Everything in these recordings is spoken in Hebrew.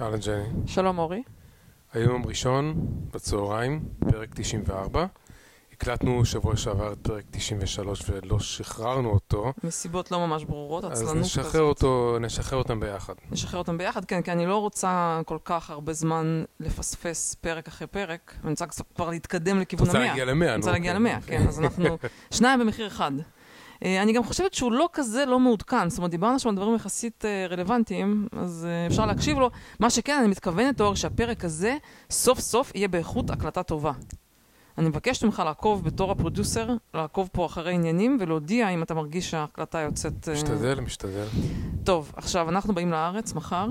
אהלן ג'ני. שלום אורי. היום ראשון, בצהריים, פרק 94. הקלטנו שבוע שעבר את פרק 93 ולא שחררנו אותו. מסיבות לא ממש ברורות, עצלנות כזאת. אז נשחרר אותו, נשחרר אותם ביחד. נשחרר אותם ביחד, כן, כי אני לא רוצה כל כך הרבה זמן לפספס פרק אחרי פרק, ואני רוצה כבר להתקדם לכיוון המאה. רוצה להגיע למאה, נו. אני רוצה להגיע למאה, כן, אז אנחנו שניים במחיר אחד. אה, אני גם חושבת שהוא לא כזה לא מעודכן, זאת אומרת, דיברנו שם על דברים יחסית אה, רלוונטיים, אז אה, אפשר להקשיב לו. מה שכן, אני מתכוונת, אור, שהפרק הזה סוף סוף יהיה באיכות הקלטה טובה. אני מבקשת ממך לעקוב בתור הפרודוסר, לעקוב פה אחרי עניינים ולהודיע אם אתה מרגיש שההקלטה יוצאת... משתדל, משתדל. טוב, עכשיו, אנחנו באים לארץ מחר,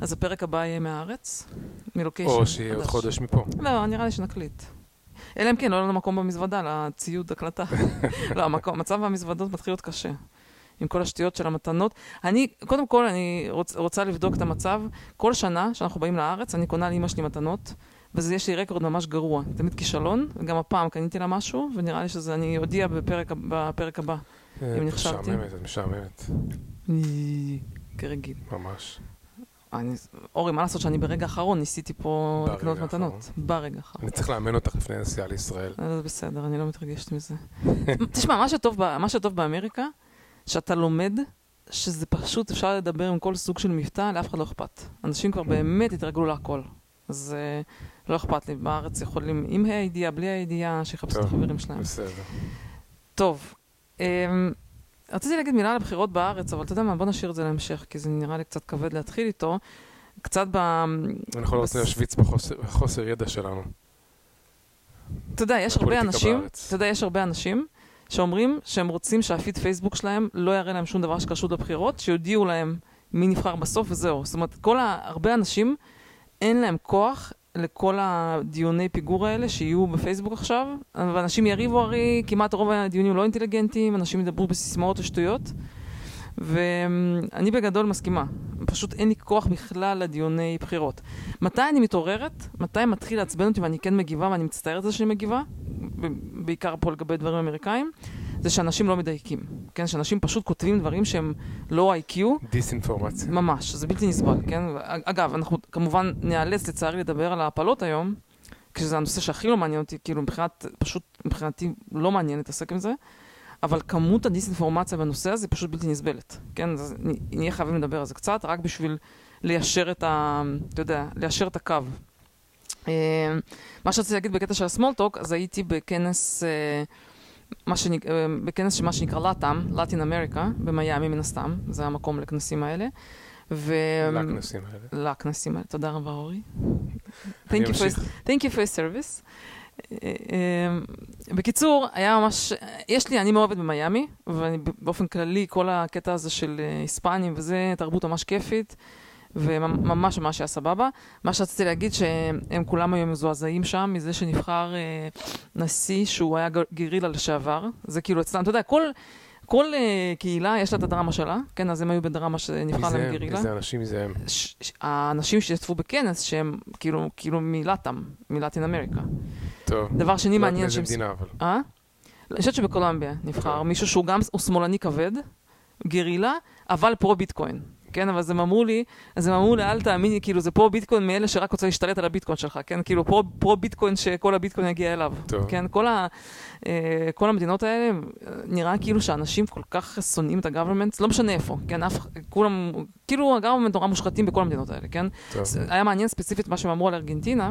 אז הפרק הבא יהיה מהארץ, מלוקיישן. או שיהיה עוד חודש מפה. לא, נראה לי שנקליט. אלא אם כן, לא יהיה לנו מקום במזוודה לציוד הקלטה. לא, המקום, המצב במזוודות מתחיל להיות קשה. עם כל השטויות של המתנות. אני, קודם כל, אני רוצ, רוצה לבדוק את המצב. כל שנה שאנחנו באים לארץ, אני קונה לאמא שלי מתנות, וזה יש לי רקורד ממש גרוע. תמיד כישלון, וגם הפעם קניתי לה משהו, ונראה לי שזה, אני אודיע בפרק, בפרק הבא, אה, אם נכשלתי. משעממת, את משעממת. כרגיל. ממש. אני, אורי, מה לעשות שאני ברגע האחרון ניסיתי פה לקנות מתנות. ברגע האחרון. אני צריך לאמן אותך לפני הנסיעה לישראל. אה, זה בסדר, אני לא מתרגשת מזה. תשמע, מה שטוב, ב- מה שטוב באמריקה, שאתה לומד שזה פשוט, אפשר לדבר עם כל סוג של מבטא, לאף אחד לא אכפת. אנשים כבר באמת התרגלו להכל. אז uh, לא אכפת לי, בארץ יכולים עם הידיעה, בלי הידיעה, שיחפשו את החברים שלהם. בסדר. טוב, um, רציתי להגיד מילה על הבחירות בארץ, אבל אתה יודע מה, בוא נשאיר את זה להמשך, כי זה נראה לי קצת כבד להתחיל איתו. קצת ב... אנחנו לא רוצים להשוויץ בחוסר- ידע שלנו. אתה יודע, יש הרבה אנשים. אתה יודע, יש הרבה אנשים שאומרים שהם רוצים שהפיד פייסבוק שלהם לא יראה להם שום דבר שקשור לבחירות, שיודיעו להם מי נבחר בסוף וזהו. זאת אומרת, כל ה... הרבה אנשים, אין להם כוח לכל הדיוני פיגור האלה שיהיו בפייסבוק עכשיו, ואנשים יריבו הרי, כמעט רוב הדיונים לא אינטליגנטיים, אנשים ידברו בסיסמאות ושטויות. ואני בגדול מסכימה, פשוט אין לי כוח בכלל לדיוני בחירות. מתי אני מתעוררת? מתי מתחיל לעצבן אותי ואני כן מגיבה ואני מצטערת על זה שאני מגיבה? בעיקר פה לגבי דברים אמריקאים, זה שאנשים לא מדייקים. כן, שאנשים פשוט כותבים דברים שהם לא IQ, דיסאינפורמציה. ממש, זה בלתי נסבל, כן? אגב, אנחנו כמובן ניאלץ לצערי לדבר על ההפלות היום, כשזה הנושא שהכי לא מעניין אותי, כאילו מבחינת, פשוט מבחינתי לא מעניין להתעסק עם זה, אבל כמות הדיסאינפורמציה בנושא הזה היא פשוט בלתי נסבלת, כן? אז נהיה חייבים לדבר על זה קצת, רק בשביל ליישר את ה... אתה יודע, ליישר את הקו. אה, מה שרציתי להגיד בקטע של הסמולטוק, אז הייתי בכנס, אה, מה שנק... אה, בכנס שמה שנקרא לאטאם, Latin אמריקה, במיאמי מן הסתם, זה המקום לכנסים האלה. ו... לכנסים האלה. לכנסים האלה, תודה רבה אורי. Thank you for, thank you for service. אה, אה, בקיצור, היה ממש, יש לי, אני מאוהבת במיאמי, ובאופן כללי כל הקטע הזה של היספנים וזה, תרבות ממש כיפית, וממש ממש היה סבבה. מה שרציתי להגיד שהם כולם היו מזועזעים שם מזה שנבחר אה, נשיא שהוא היה גרילה לשעבר. זה כאילו אצלם, אתה יודע, כל... כל uh, קהילה יש לה את הדרמה שלה, כן, אז הם היו בדרמה שנבחר להם הם? גרילה. מי זה אנשים? זה הם? האנשים שהשתתפו בכנס שהם כאילו, כאילו מלאטם, מלטין אמריקה. טוב. דבר שני לא מעניין שהם... מדינה, אבל. אה? אני חושבת שבקולומביה נבחר. מישהו שהוא גם, הוא שמאלני כבד, גרילה, אבל פרו ביטקוין. כן, אבל אז הם אמרו לי, אז הם אמרו לי, אל תאמיני, כאילו זה פרו ביטקוין מאלה שרק רוצה להשתלט על הביטקוין שלך, כן? כאילו פרו, פרו ביטקוין שכל הביטקוין יגיע אליו. טוב. כן, כל, ה, אה, כל המדינות האלה, אה, נראה כאילו שאנשים כל כך שונאים את הגוברמנט, לא משנה איפה, כן? אף, כולם, כאילו הגוברמנט נורא מושחתים בכל המדינות האלה, כן? טוב. היה מעניין ספציפית מה שהם אמרו על ארגנטינה.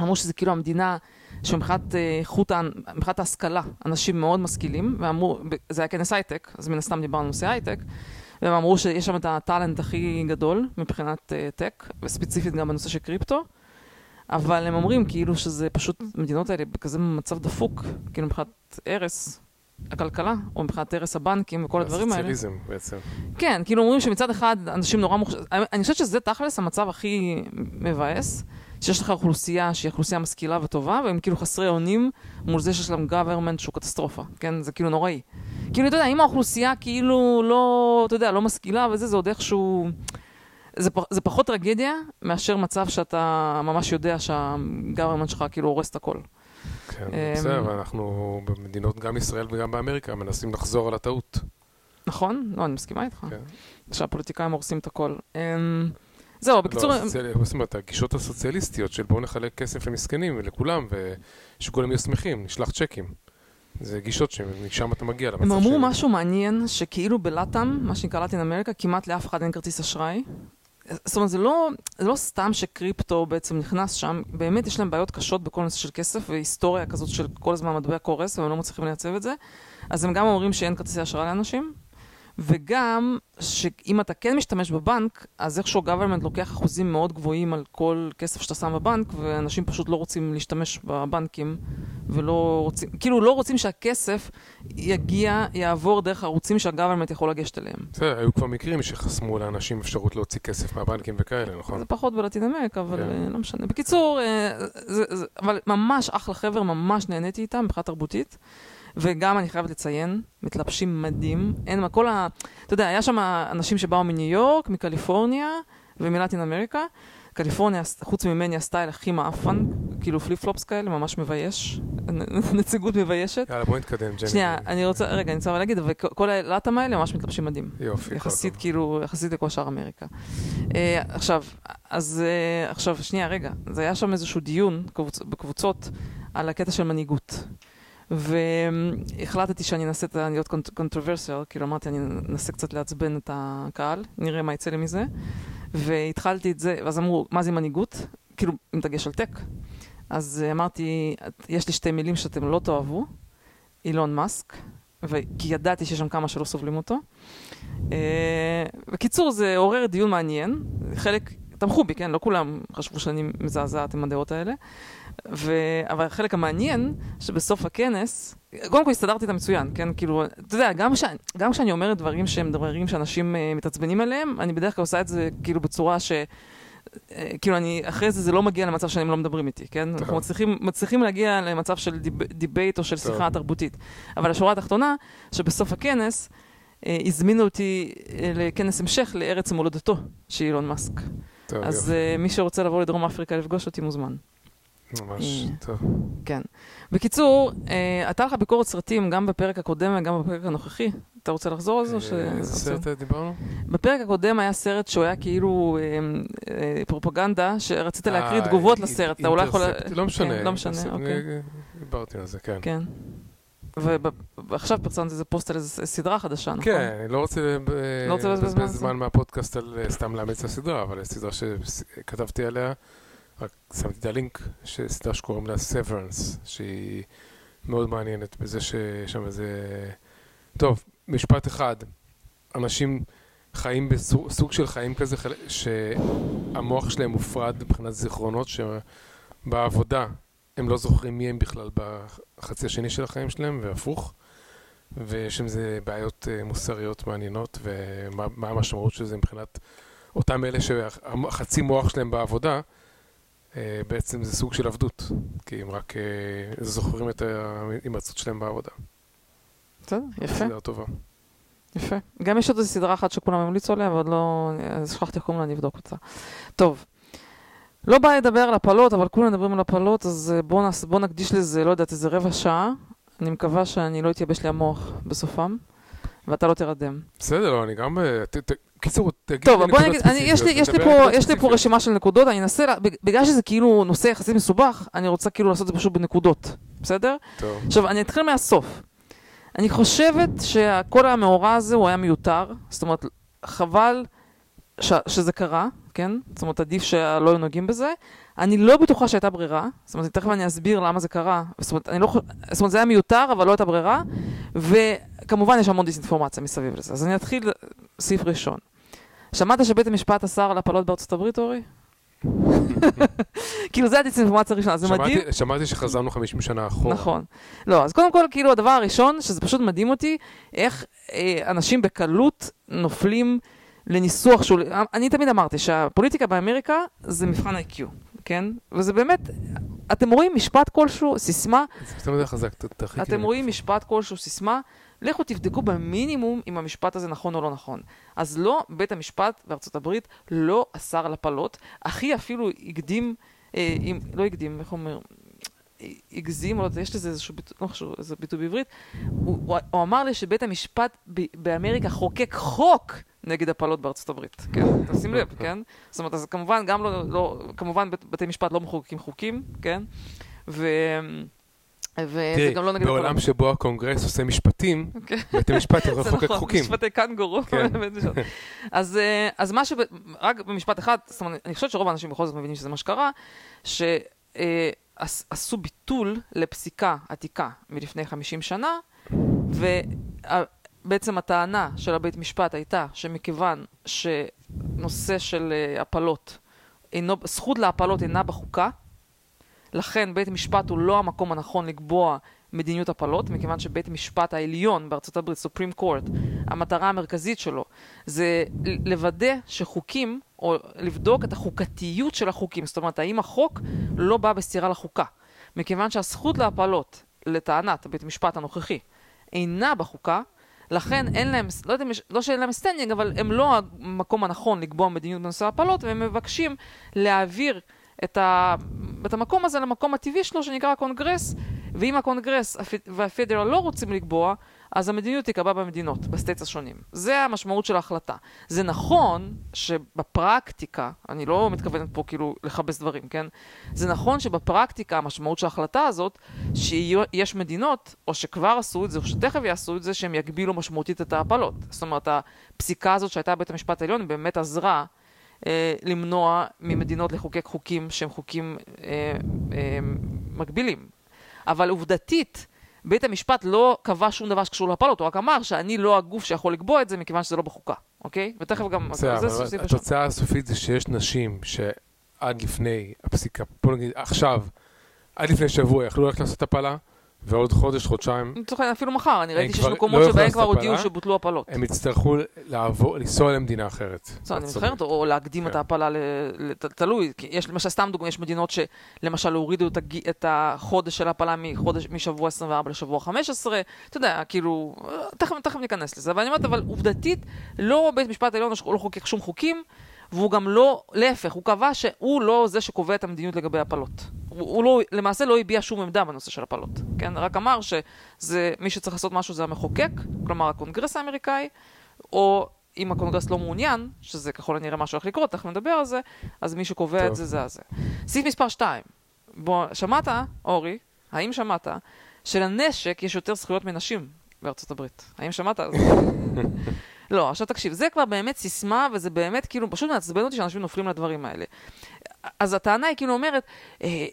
אמרו שזה כאילו המדינה שמבחינת אה, איכות, ה- מבחינת ההשכלה, אנשים מאוד משכילים, ואמרו, זה היה כנס הייטק, אז מן הסתם דיברנו על נושא הייטק, והם אמרו שיש שם את הטאלנט הכי גדול מבחינת אה, טק, וספציפית גם בנושא של קריפטו, אבל הם אומרים כאילו שזה פשוט, המדינות האלה בכזה מצב דפוק, כאילו מבחינת הרס הכלכלה, או מבחינת הרס הבנקים וכל הדברים האלה. הסוציאליזם בעצם. כן, כאילו אומרים שמצד אחד אנשים נורא מוכשרים, אני חושבת שזה תכלס המצב הכי מבאס, שיש לך אוכלוסייה שהיא אוכלוסייה משכילה וטובה, והם כאילו חסרי אונים מול זה שיש להם גוברמנט שהוא קטסטרופה, כן? זה כאילו נוראי. כאילו, אתה יודע, אם האוכלוסייה כאילו לא, אתה יודע, לא משכילה וזה, זה עוד איכשהו... זה, פח- זה פחות טרגדיה מאשר מצב שאתה ממש יודע שהגוברמנט שלך כאילו הורס את הכל. כן, אמ, בסדר, אנחנו במדינות, גם ישראל וגם באמריקה, מנסים לחזור על הטעות. נכון? לא, אני מסכימה איתך. כן. שהפוליטיקאים הורסים את הכל. זהו, בקיצור... לא, הסוציאל- מה זאת אומרת, הגישות הסוציאליסטיות של בואו נחלק כסף למסכנים ולכולם, ושכולם יהיו שמחים, נשלח צ'קים. זה גישות שמשם אתה מגיע למצב הם אמרו של- משהו מעניין, שכאילו בלאטאם, מה שנקרא לטין אמריקה, כמעט לאף אחד אין כרטיס אשראי. זאת אומרת, זה לא, זה לא סתם שקריפטו בעצם נכנס שם, באמת יש להם בעיות קשות בכל נושא של כסף, והיסטוריה כזאת של כל הזמן מטבע קורס, והם לא מצליחים לייצב את זה. אז הם גם אומרים שאין כרטיסי אשראי לאנשים, וגם שאם אתה כן משתמש בבנק, אז איכשהו גוברמנט לוקח אחוזים מאוד גבוהים על כל כסף שאתה שם בבנק, ואנשים פשוט לא רוצים להשתמש בבנקים, ולא רוצים, כאילו לא רוצים שהכסף יגיע, יעבור דרך ערוצים שהגוברמנט יכול לגשת אליהם. בסדר, היו כבר מקרים שחסמו לאנשים אפשרות להוציא כסף מהבנקים וכאלה, נכון? זה פחות בלטין אמריקה, אבל כן. אה, לא משנה. בקיצור, אה, זה, זה, אבל ממש אחלה חבר'ה, ממש נהניתי איתם מבחינה תרבותית. וגם, אני חייבת לציין, מתלבשים מדהים. אין מה, כל ה... אתה יודע, היה שם אנשים שבאו מניו יורק, מקליפורניה ומלטין אמריקה. קליפורניה, חוץ ממני, הסטייל הכי מעפן, כאילו פליפ פלופס כאלה, ממש מבייש. נציגות מביישת. יאללה, בואי נתקדם, ג'ני. שנייה, אני רוצה, רגע, אני רוצה להגיד, אבל כל הלטם האלה ממש מתלבשים מדהים. יופי, יחסית. כאילו, יחסית לכל שאר אמריקה. אה, עכשיו, אז אה, עכשיו, שנייה, רגע, זה היה שם איזשהו דיון קבוצ, בקבוצות על הקטע של מנהיגות. והחלטתי שאני אנסה להיות controversial, כאילו אמרתי, אני אנסה קצת לעצבן את הקהל, נראה מה יצא לי מזה. והתחלתי את זה, ואז אמרו, מה זה מנהיגות? כאילו, עם דגש על tech. אז אה, אמרתי, יש לי שתי מילים שאתם לא תאהבו, אילון מאסק, כי ידעתי שיש שם כמה שלא סובלים אותו. אה, בקיצור, זה עורר דיון מעניין. חלק תמכו בי, כן? לא כולם חשבו שאני מזעזעת עם הדעות האלה. ו... אבל החלק המעניין, שבסוף הכנס, קודם כל הסתדרתי איתה מצוין, כן? כאילו, אתה יודע, גם, ש... גם כשאני אומרת דברים שהם דברים שאנשים uh, מתעצבנים עליהם, אני בדרך כלל עושה את זה כאילו בצורה ש... אה, כאילו אני, אחרי זה זה לא מגיע למצב שהם לא מדברים איתי, כן? טוב. אנחנו מצליחים, מצליחים להגיע למצב של deb, debate או של טוב. שיחה תרבותית. אבל השורה התחתונה, שבסוף הכנס, אה, הזמינו אותי אה, לכנס המשך לארץ מולדתו של אילון מאסק. טוב, אז. אה, מי שרוצה לבוא לדרום אפריקה לפגוש אותי מוזמן. ממש, אה, טוב. כן. בקיצור, אה, הייתה לך ביקורת סרטים גם בפרק הקודם וגם בפרק הנוכחי. אתה רוצה לחזור על זה? אה, איזה סרט דיברנו? בפרק הקודם היה סרט שהוא היה כאילו פרופגנדה, שרצית להקריא תגובות לסרט. אתה אולי יכול... לא משנה. כן, לא משנה, אוקיי. דיברתי על זה, כן. כן. ועכשיו פרסמת איזה פוסט על איזה סדרה חדשה, נכון? כן, אני לא רוצה לא לבזבז זמן מהפודקאסט על סתם לאמץ את הסדרה, אבל הסדרה שכתבתי עליה, רק שמתי את הלינק, של סדרה שקוראים לה Severance, שהיא מאוד מעניינת בזה שיש שם איזה... טוב, משפט אחד, אנשים חיים בסוג של חיים כזה, שהמוח שלהם מופרד מבחינת זיכרונות, שבעבודה הם לא זוכרים מי הם בכלל בחצי השני של החיים שלהם, והפוך. ויש עם זה בעיות אה, מוסריות מעניינות, ומה מה המשמעות של זה מבחינת אותם אלה שהחצי מוח שלהם בעבודה, בעצם זה סוג של עבדות, כי הם רק אה, זוכרים את ההימצאות שלהם בעבודה. בסדר, יפה, סדרה טובה. יפה. גם יש עוד איזו סדרה אחת שכולם המליצו עליה, אבל לא... שכחתי איך קוראים לה, אני אבדוק אותה. טוב. לא בא לדבר על הפלות, אבל כולם מדברים על הפלות, אז אה, בואו נס... בוא נקדיש לזה, לא יודעת, איזה רבע שעה. אני מקווה שאני לא אתייבש לי המוח בסופם, ואתה לא תרדם. בסדר, אני גם... אה, קיצור, תגיד טוב, לי בוא נקודות נגיד, אני, יש, לי, יש, לי פה, יש לי. רשימה של נקודות, אני אנסה, בגלל שזה כאילו נושא יחסית מסובך, אני רוצה כאילו לעשות את זה פשוט בנקודות, בסדר? טוב, עכשיו, אני אתחיל מהסוף. אני חושבת שכל המאורע הזה הוא היה מיותר, זאת אומרת, חבל ש, שזה קרה, כן? זאת אומרת, עדיף שלא היו נוגעים בזה. אני לא בטוחה שהייתה ברירה, זאת אומרת, תכף אני אסביר למה זה קרה. זאת אומרת, לא, זאת אומרת, זה היה מיותר, אבל לא הייתה ברירה, וכמובן יש המון דיסאינפורמציה מסביב לזה. אז אני אתחיל סעיף ראשון. שמעת שבית המשפט אסר על הפלות בארצות הברית, אורי? כאילו, זה הדיסאינפורמציה הראשונה, זה שמעתי- מדהים. שמעתי שחזרנו 50 שנה אחורה. נכון. לא, אז קודם כל, כאילו, הדבר הראשון, שזה פשוט מדהים אותי, איך אה, אנשים בקלות נופלים לניסוח שהוא... אני תמיד אמרתי שהפוליטיקה באמריקה זה מבחן ה-IQ, כן? וזה באמת, אתם רואים משפט כלשהו, סיסמה, זה יותר חזק, ת- תרחיקי. אתם. רואים משפט כלשהו, סיסמה, לכו תבדקו במינימום אם המשפט הזה נכון או לא נכון. אז לא, בית המשפט בארצות הברית לא אסר על הפלות, אחי אפילו הקדים, אה, אם, לא הקדים, איך אומר? הגזים, או לא יודע, יש לזה איזשהו ביטוי, לא חשוב, איזה ביטוי בעברית, הוא, הוא, הוא אמר לי שבית המשפט ב, באמריקה חוקק חוק נגד הפלות בארצות הברית, כן? תשים לב, כן? זאת אומרת, אז כמובן, גם לא, לא כמובן בת- בתי משפט לא מחוקקים חוקים, כן? ו... וזה גם לא נגד. בעולם שבו הקונגרס עושה משפטים. בית המשפט יכול זה לחוקק נכון, חוקים. משפטי קנגורו. כן. אז, אה, אז מה ש... רק במשפט אחד, זאת אומרת, אני חושבת שרוב האנשים בכל זאת מבינים שזה מה שקרה, שעשו ביטול לפסיקה עתיקה מלפני 50 שנה, ובעצם הטענה של הבית משפט הייתה שמכיוון שנושא של אה, הפלות, אינו, זכות להפלות אינה בחוקה, לכן בית משפט הוא לא המקום הנכון לקבוע מדיניות הפלות, מכיוון שבית המשפט העליון בארצות הברית, סופרים קורט, המטרה המרכזית שלו זה לוודא שחוקים, או לבדוק את החוקתיות של החוקים, זאת אומרת, האם החוק לא בא בסתירה לחוקה. מכיוון שהזכות להפלות, לטענת בית המשפט הנוכחי, אינה בחוקה, לכן אין להם, לא יודע, לא שאין להם standing, אבל הם לא המקום הנכון לקבוע מדיניות בנושא הפלות, והם מבקשים להעביר את, ה, את המקום הזה למקום הטבעי שלו, שנקרא הקונגרס, ואם הקונגרס הפ- וה federal לא רוצים לקבוע, אז המדיניות תיקבע במדינות, ב-states השונים. זה המשמעות של ההחלטה. זה נכון שבפרקטיקה, אני לא מתכוונת פה כאילו לכבס דברים, כן? זה נכון שבפרקטיקה המשמעות של ההחלטה הזאת, שיש מדינות, או שכבר עשו את זה, או שתכף יעשו את זה, שהם יגבילו משמעותית את ההפלות. זאת אומרת, הפסיקה הזאת שהייתה בבית המשפט העליון באמת עזרה אה, למנוע ממדינות לחוקק חוקים שהם חוקים אה, אה, מגבילים. אבל עובדתית, בית המשפט לא קבע שום דבר שקשור להפלות, הוא רק אמר שאני לא הגוף שיכול לקבוע את זה מכיוון שזה לא בחוקה, אוקיי? ותכף גם... בסדר, אבל. התוצאה הסופית זה שיש נשים שעד לפני הפסיקה, בוא נגיד עכשיו, עד לפני שבוע יכלו ללכת לעשות הפלה, ועוד חודש, חודשיים, לצורך העניין, אפילו מחר, אני ראיתי שיש מקומות לא שבהם כבר הודיעו. שבוטלו הפלות. הם יצטרכו לעבור, לנסוע למדינה אחרת. בארצות זוכרת, הברית. או להקדים את כן. ההפלה, תלוי, יש למשל, סתם דוגמא, יש מדינות שלמשל הורידו את הג- את החודש של ההפלה מחודש- משבוע 24 לשבוע 15, אתה יודע, כאילו, תכף תכף ניכנס לזה, אבל אני אומרת, אבל עובדתית, לא בית משפט העליון לא חוקק שום חוקים, והוא גם לא, להפך, הוא קבע שהוא לא זה שקובע את המדיניות לגבי הפלות. הוא, הוא לא, למעשה לא הביע שום עמדה בנושא של הפלות, כן? רק אמר שזה, מי שצריך לעשות משהו זה המחוקק, כלומר הקונגרס האמריקאי, או אם הקונגרס לא מעוניין, שזה ככל הנראה מה שהולך לקרות, תכף נדבר על זה, אז מי שקובע טוב. את זה זה הזה. סעיף מספר 2. בוא, שמעת, אורי, האם שמעת, שלנשק יש יותר זכויות מנשים בארצות הברית? האם שמעת על זה? לא, עכשיו תקשיב, זה כבר באמת סיסמה, וזה באמת כאילו, פשוט מעצבן אותי שאנשים נופלים לדברים האלה. אז הטענה היא כאילו אומרת, אה,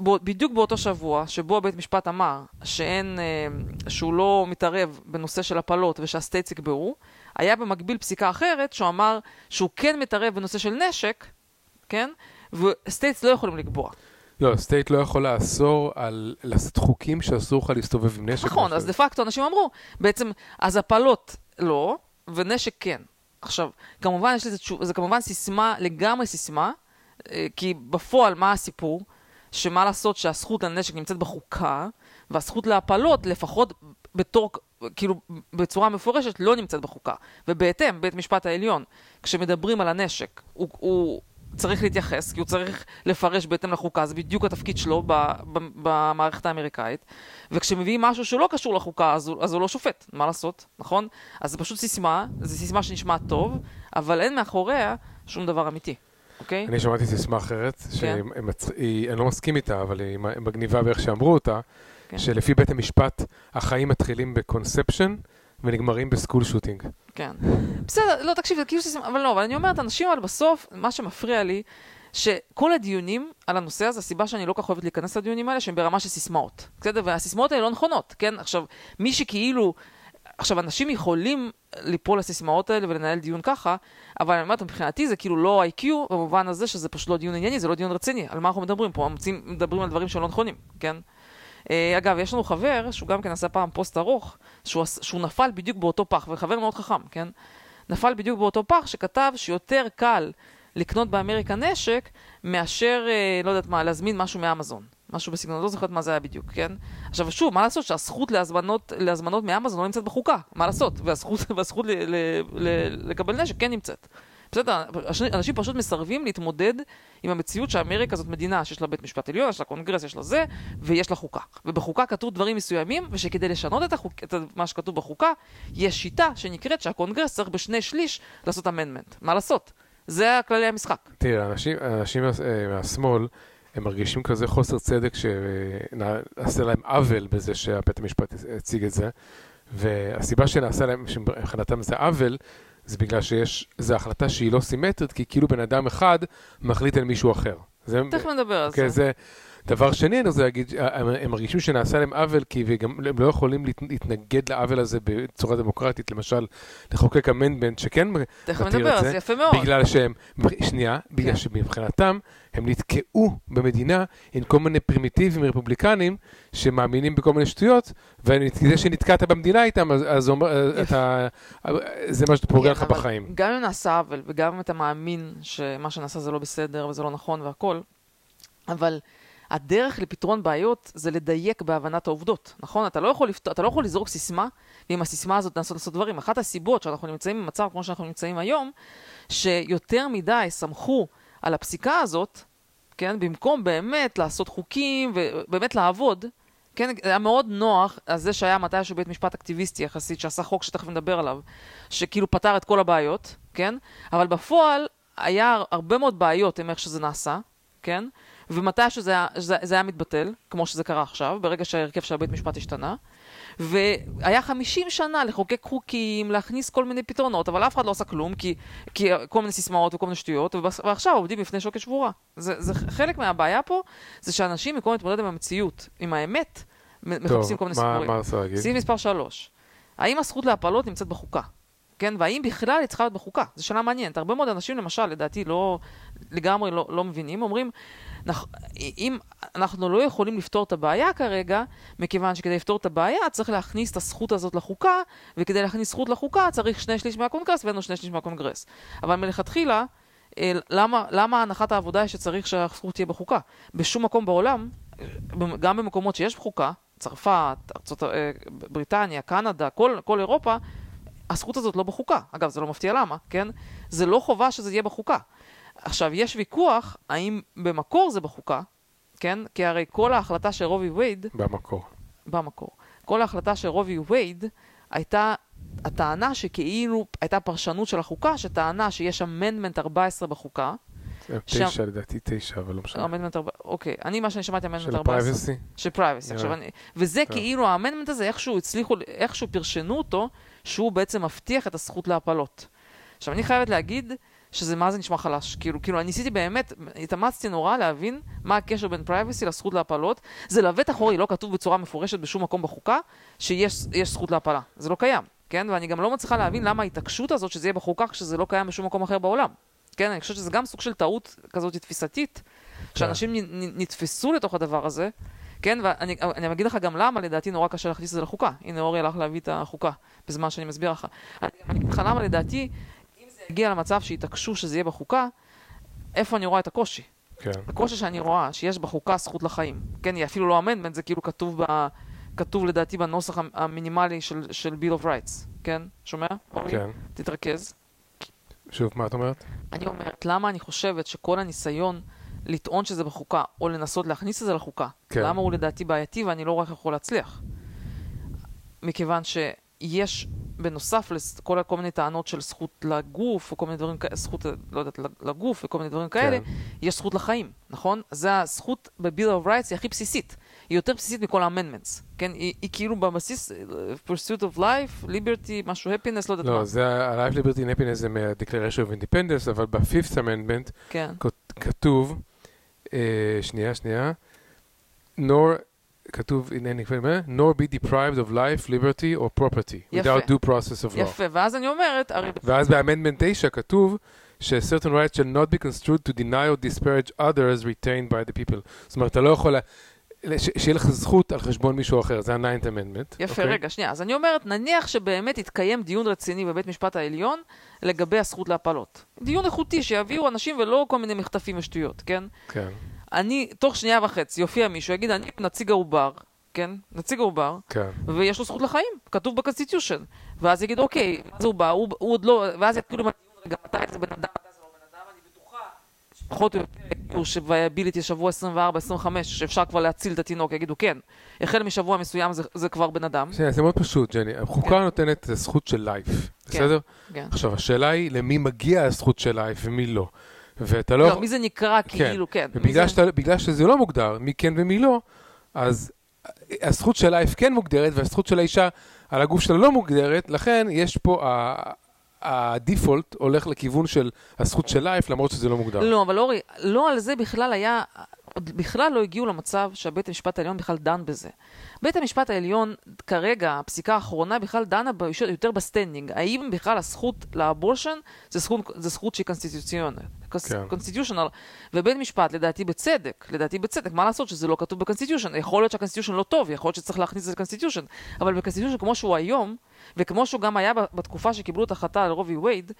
בדיוק באותו שבוע שבו בית משפט אמר שאין, אה, שהוא לא מתערב בנושא של הפלות ושה-states יקבעו, היה במקביל פסיקה אחרת שהוא אמר שהוא כן מתערב בנושא של נשק, כן? ו-states לא יכולים לקבוע. לא, state לא יכול לאסור על לעשות חוקים שאסור לך להסתובב עם נשק. נכון, אז דה פקטו אנשים אמרו, בעצם, אז הפלות לא, ונשק כן. עכשיו, כמובן יש לזה תשוב, זה כמובן סיסמה, לגמרי סיסמה, אה, כי בפועל מה הסיפור? שמה לעשות שהזכות לנשק נמצאת בחוקה, והזכות להפלות לפחות בתור, כאילו בצורה מפורשת לא נמצאת בחוקה. ובהתאם, בית משפט העליון, כשמדברים על הנשק, הוא, הוא צריך להתייחס, כי הוא צריך לפרש בהתאם לחוקה, זה בדיוק התפקיד שלו ב, ב, במערכת האמריקאית. וכשמביאים משהו שלא קשור לחוקה, אז הוא, אז הוא לא שופט, מה לעשות, נכון? אז זה פשוט סיסמה, זו סיסמה שנשמעת טוב, אבל אין מאחוריה שום דבר אמיתי, אוקיי? אני שמעתי סיסמה אחרת, כן. שאני לא מסכים איתה, אבל היא מגניבה באיך שאמרו אותה, כן. שלפי בית המשפט החיים מתחילים בקונספשן ונגמרים בסקול שוטינג. כן. בסדר, לא, תקשיב, זה כאילו סיסמה, אבל לא, אבל אני אומרת, אנשים אבל בסוף, מה שמפריע לי, שכל הדיונים על הנושא הזה, הסיבה שאני לא כל כך אוהבת להיכנס לדיונים האלה, שהם ברמה של סיסמאות. בסדר? והסיסמאות האלה לא נכונות, כן? עכשיו, מי שכאילו... עכשיו, אנשים יכולים ליפול לסיסמאות האלה ולנהל דיון ככה, אבל אני אומרת, מבחינתי זה כאילו לא IQ, במובן הזה שזה פשוט לא דיון ענייני, זה לא דיון רציני. על מה אנחנו מדברים פה? מוצאים, מדברים על דברים שלא נכונים, כן? אה, אגב, יש לנו חבר, שהוא גם כן עשה פעם פוסט ארוך, שהוא, שהוא נפל בדיוק באותו פח, וחבר מאוד חכם, כן? נפל בדיוק באותו פח שכתב שיותר קל לקנות באמריקה נשק מאשר, אה, לא יודעת מה, להזמין משהו מאמזון. משהו בסגנון, לא זוכרת מה זה היה בדיוק, כן? עכשיו שוב, מה לעשות שהזכות להזמנות, להזמנות מאמזון לא נמצאת בחוקה, מה לעשות? והזכות, והזכות ל, ל, ל, לקבל נשק כן נמצאת. בסדר, אנשים פשוט מסרבים להתמודד עם המציאות שאמריקה זאת מדינה שיש לה בית משפט עליון, יש לה קונגרס, יש לה זה, ויש לה חוקה. ובחוקה כתוב דברים מסוימים, ושכדי לשנות את, החוק, את מה שכתוב בחוקה, יש שיטה שנקראת שהקונגרס צריך בשני שליש לעשות amendment. מה לעשות? זה הכללי המשחק. תראה, אנשים, אנשים אה, מהשמאל, הם מרגישים כזה חוסר צדק שנעשה להם עוול בזה שבית המשפט הציג את זה. והסיבה שנעשה להם, שמבחינתם זה עוול, זה בגלל שיש, זו החלטה שהיא לא סימטרית, כי כאילו בן אדם אחד מחליט על מישהו אחר. תכף נדבר על כן, זה. דבר שני, אני רוצה להגיד, הם, הם מרגישים שנעשה להם עוול, כי וגם הם לא יכולים להתנגד לעוול הזה בצורה דמוקרטית, למשל, לחוקק אמנדמנט שכן מתיר את זה. תכף נדבר, אז יפה מאוד. בגלל שהם, שנייה, כן. בגלל שמבחינתם, הם נתקעו במדינה עם כל מיני פרימיטיבים רפובליקנים שמאמינים בכל מיני שטויות, וזה שנתקעת במדינה איתם, אז, אז אומר, אתה, זה מה שפוגע לך בחיים. גם אם נעשה עוול, וגם אם אתה מאמין שמה שנעשה זה לא בסדר וזה לא נכון והכל, אבל... הדרך לפתרון בעיות זה לדייק בהבנת העובדות, נכון? אתה לא יכול, לפת... אתה לא יכול לזרוק סיסמה, ועם הסיסמה הזאת לנסות לעשות דברים. אחת הסיבות שאנחנו נמצאים במצב כמו שאנחנו נמצאים היום, שיותר מדי סמכו על הפסיקה הזאת, כן? במקום באמת לעשות חוקים ובאמת לעבוד, כן? היה מאוד נוח, אז זה שהיה מתישהו בית משפט אקטיביסטי יחסית, שעשה חוק שתכף נדבר עליו, שכאילו פתר את כל הבעיות, כן? אבל בפועל היה הרבה מאוד בעיות עם איך שזה נעשה, כן? ומתי שזה זה, זה היה מתבטל, כמו שזה קרה עכשיו, ברגע שההרכב של הבית משפט השתנה. והיה 50 שנה לחוקק חוקים, להכניס כל מיני פתרונות, אבל אף אחד לא עשה כלום, כי, כי כל מיני סיסמאות וכל מיני שטויות, ועכשיו עובדים בפני שוקת שבורה. זה, זה חלק מהבעיה פה, זה שאנשים במקום להתמודד עם המציאות, עם האמת, מחפשים כל מיני סיפורים. טוב, מה רוצה להגיד? סעיף מספר 3. האם הזכות להפלות נמצאת בחוקה? כן, והאם בכלל היא צריכה להיות בחוקה? זו שאלה מעניינת. הרבה מאוד אנשים, למשל, לדעתי, לא, לגמרי לא, לא מבינים, אומרים, אם אנחנו לא יכולים לפתור את הבעיה כרגע, מכיוון שכדי לפתור את הבעיה צריך להכניס את הזכות הזאת לחוקה, וכדי להכניס זכות לחוקה צריך שני שליש מהקונגרס ואין לו שני שליש מהקונגרס. אבל מלכתחילה, אה, למה, למה הנחת העבודה היא שצריך שהזכות תהיה בחוקה? בשום מקום בעולם, גם במקומות שיש בחוקה, צרפת, ארצות, אה, בריטניה, קנדה, כל, כל אירופה, הזכות הזאת לא בחוקה. אגב, זה לא מפתיע למה, כן? זה לא חובה שזה יהיה בחוקה. עכשיו, יש ויכוח האם במקור זה בחוקה, כן? כי הרי כל ההחלטה של רובי וייד... במקור. במקור. כל ההחלטה של רובי וייד הייתה הטענה שכאילו הייתה פרשנות של החוקה, שטענה שיש amendment 14 בחוקה. תשע, לדעתי תשע, אבל לא משנה. amendment 14, אוקיי. אני, מה שאני שמעתי, amendment 14. של privacy? של privacy. וזה כאילו, ה-amendment הזה, איכשהו הצליחו, איכשהו פירשנו אותו, שהוא בעצם מבטיח את הזכות להפלות. עכשיו, אני חייבת להגיד שזה מה זה נשמע חלש. כאילו, כאילו, אני ניסיתי באמת, התאמצתי נורא להבין מה הקשר בין privacy לזכות להפלות. זה לבטח אורי, לא כתוב בצורה מפורשת בשום מקום בחוקה, שיש זכות להפלה. זה לא קיים, כן? ואני גם לא מצליחה להבין למה ההתעקשות הזאת שזה יהיה בחוקה כשזה לא קיים בשום מקום אחר בעולם. כן, אני חושבת שזה גם סוג של טעות כזאת תפיסתית, שאנשים כן. נתפסו לתוך הדבר הזה, כן, ואני אני אגיד לך גם למה לדעתי נורא קשה להכניס את זה לחוקה. הנה אורי הלך להביא את החוקה בזמן שאני מסביר לך. אני אגיד לך למה לדעתי הגיע למצב שהתעקשו שזה יהיה בחוקה, איפה אני רואה את הקושי? כן. הקושי שאני רואה, שיש בחוקה זכות לחיים. כן, היא אפילו לא אמנדמנט, זה כאילו כתוב, ב, כתוב לדעתי בנוסח המינימלי של, של Bill of Rights. כן? שומע? כן. תתרכז. שוב, מה את אומרת? אני אומרת, למה אני חושבת שכל הניסיון לטעון שזה בחוקה, או לנסות להכניס את זה לחוקה, כן. למה הוא לדעתי בעייתי ואני לא רק יכול להצליח? מכיוון שיש בנוסף לכל כל מיני טענות של זכות לגוף, או כל מיני דברים כאלה, זכות, לא יודעת, לגוף וכל מיני דברים כאלה, כן. יש זכות לחיים, נכון? זה הזכות ב-Bill of Rights היא הכי בסיסית. היא יותר בסיסית מכל ה-amendments, כן? היא, היא כאילו בבסיס, uh, pursuit of life, liberty, משהו happiness, לא יודעת לא, מה. לא, זה ה-life, liberty and happiness זה מה-declaration of independence, אבל ב-fifth amendment כן. כתוב, uh, שנייה, שנייה, nor כתוב, אני כבר אומר, nor be deprived of life, liberty or property, יפה. without due process of law. יפה, ואז אני אומרת, הרי... ואז ב-amendment 9 כתוב, ש-certain rights shall not be construed to deny or disparage others retained by the people. זאת אומרת, אתה לא יכול... שיהיה לך זכות על חשבון מישהו אחר, זה ה-9th amendment. יפה, okay? אוקיי? רגע, שנייה. אז אני אומרת, נניח שבאמת יתקיים דיון רציני בבית משפט העליון לגבי הזכות להפלות. דיון איכותי, שיביאו אנשים ולא כל מיני מחטפים ושטויות, כן? כן. אני, תוך שנייה וחצי יופיע מישהו, יגיד, אני נציג העובר, כן? נציג העובר, כן. ויש לו זכות לחיים, כתוב ב-constitution. ואז יגיד, אוקיי, אז הוא בא, הוא, הוא עוד לא, ואז יתחילו גם מתי זה בן אדם, שפחות או יותר יגידו שוויאביליטי שבוע 24-25, שאפשר כבר להציל את התינוק, יגידו כן. החל משבוע מסוים זה, זה כבר בן אדם. שנייה, זה מאוד פשוט, ג'ני. החוקה נותנת את הזכות של לייף, בסדר? כן. עכשיו, השאלה היא למי מגיע הזכות של לייף ומי לא. ואתה לא... לא, מי זה נקרא כאילו, כן. מי ובגלל זה- שאתה- שזה לא מוגדר, מי כן ומי לא, אז הזכות של life כן מוגדרת, והזכות של האישה על הגוף שלה לא מוגדרת, לכן יש פה, ה- ה-default הולך לכיוון של הזכות של life, למרות שזה לא מוגדר. לא, אבל אורי, לא על זה בכלל היה, בכלל לא הגיעו למצב שבית המשפט העליון בכלל דן בזה. בית המשפט העליון, כרגע, הפסיקה האחרונה בכלל דנה ב- יותר ב-standing. האם בכלל הזכות ל-abortion זה זכות, זה זכות שהיא קונסטיטוציונלית. כן. constitutional. ובית משפט, לדעתי בצדק, לדעתי בצדק, מה לעשות שזה לא כתוב ב-constitution? יכול להיות שה-constitution לא טוב, יכול להיות שצריך להכניס את זה ל-constitution, אבל ב-constitution כמו שהוא היום, וכמו שהוא גם היה בתקופה שקיבלו את ההחלטה על Roe v. Wade,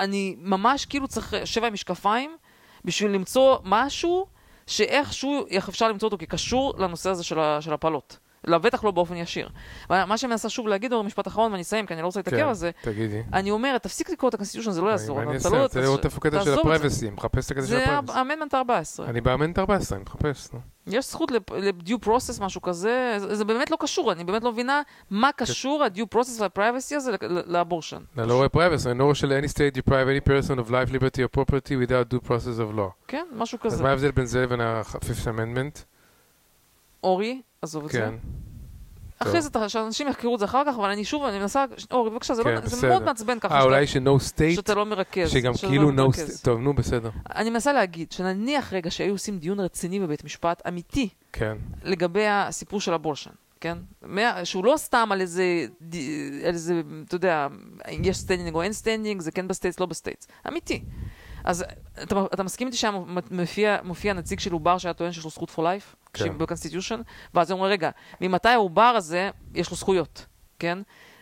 אני ממש כאילו צריך שבע משקפיים בשביל למצוא משהו שאיכשהו איך אפשר למצוא אותו כקשור לנושא הזה של, ה- של הפלות. לבטח לא באופן ישיר. מה שאני מנסה שוב להגיד, אור, משפט אחרון ואני אסיים, כי אני לא רוצה להתעכב כן, על זה. תגידי. אני אומרת, תפסיק לקרוא את הקונסטיטיושן, זה לא יעזור. אני רוצה לראות איפה הקטע של זה. ה-privacy, מחפש את הקטע של זה ה-privacy. ה-amendment 14. אני באמנט 14, אני מחפש, נו. יש זכות ל-due process, משהו כזה, זה, זה באמת לא קשור, אני באמת לא מבינה מה קשור ה-due process וה-privacy הזה ל-abortion. אני לא רואה privacy, אני לא רואה של any state deprive any person of life, liberty or property without due process of law. כן, משהו אז כזה. מה ההבדל בין זה לבין ה-Fifth Amendment? אורי, עזוב את זה. כן. אחרי. זה, שאנשים יחקרו את זה אחר כך, אבל אני שוב, אני מנסה, אורי, בבקשה, זה, כן, לא, זה בסדר. מאוד מעצבן ככה, אה, אולי ש-No state, שאתה לא מרכז. שגם שאתה כאילו לא no state, טוב, נו, בסדר. אני מנסה להגיד, שנניח רגע שהיו עושים דיון רציני בבית משפט, אמיתי, כן. לגבי הסיפור של abortion, כן? שהוא לא סתם על איזה, על איזה, אתה יודע, יש standing או אין standing, זה כן ב-states, לא ב-states. אמיתי. אז אתה, אתה מסכים איתי שמופיע מופיע נציג של עובר שהיה טוען שיש לו זכות for life? כן. ב-constitution? ואז הוא אומר, רגע, ממתי העובר הזה יש לו זכויות, כן?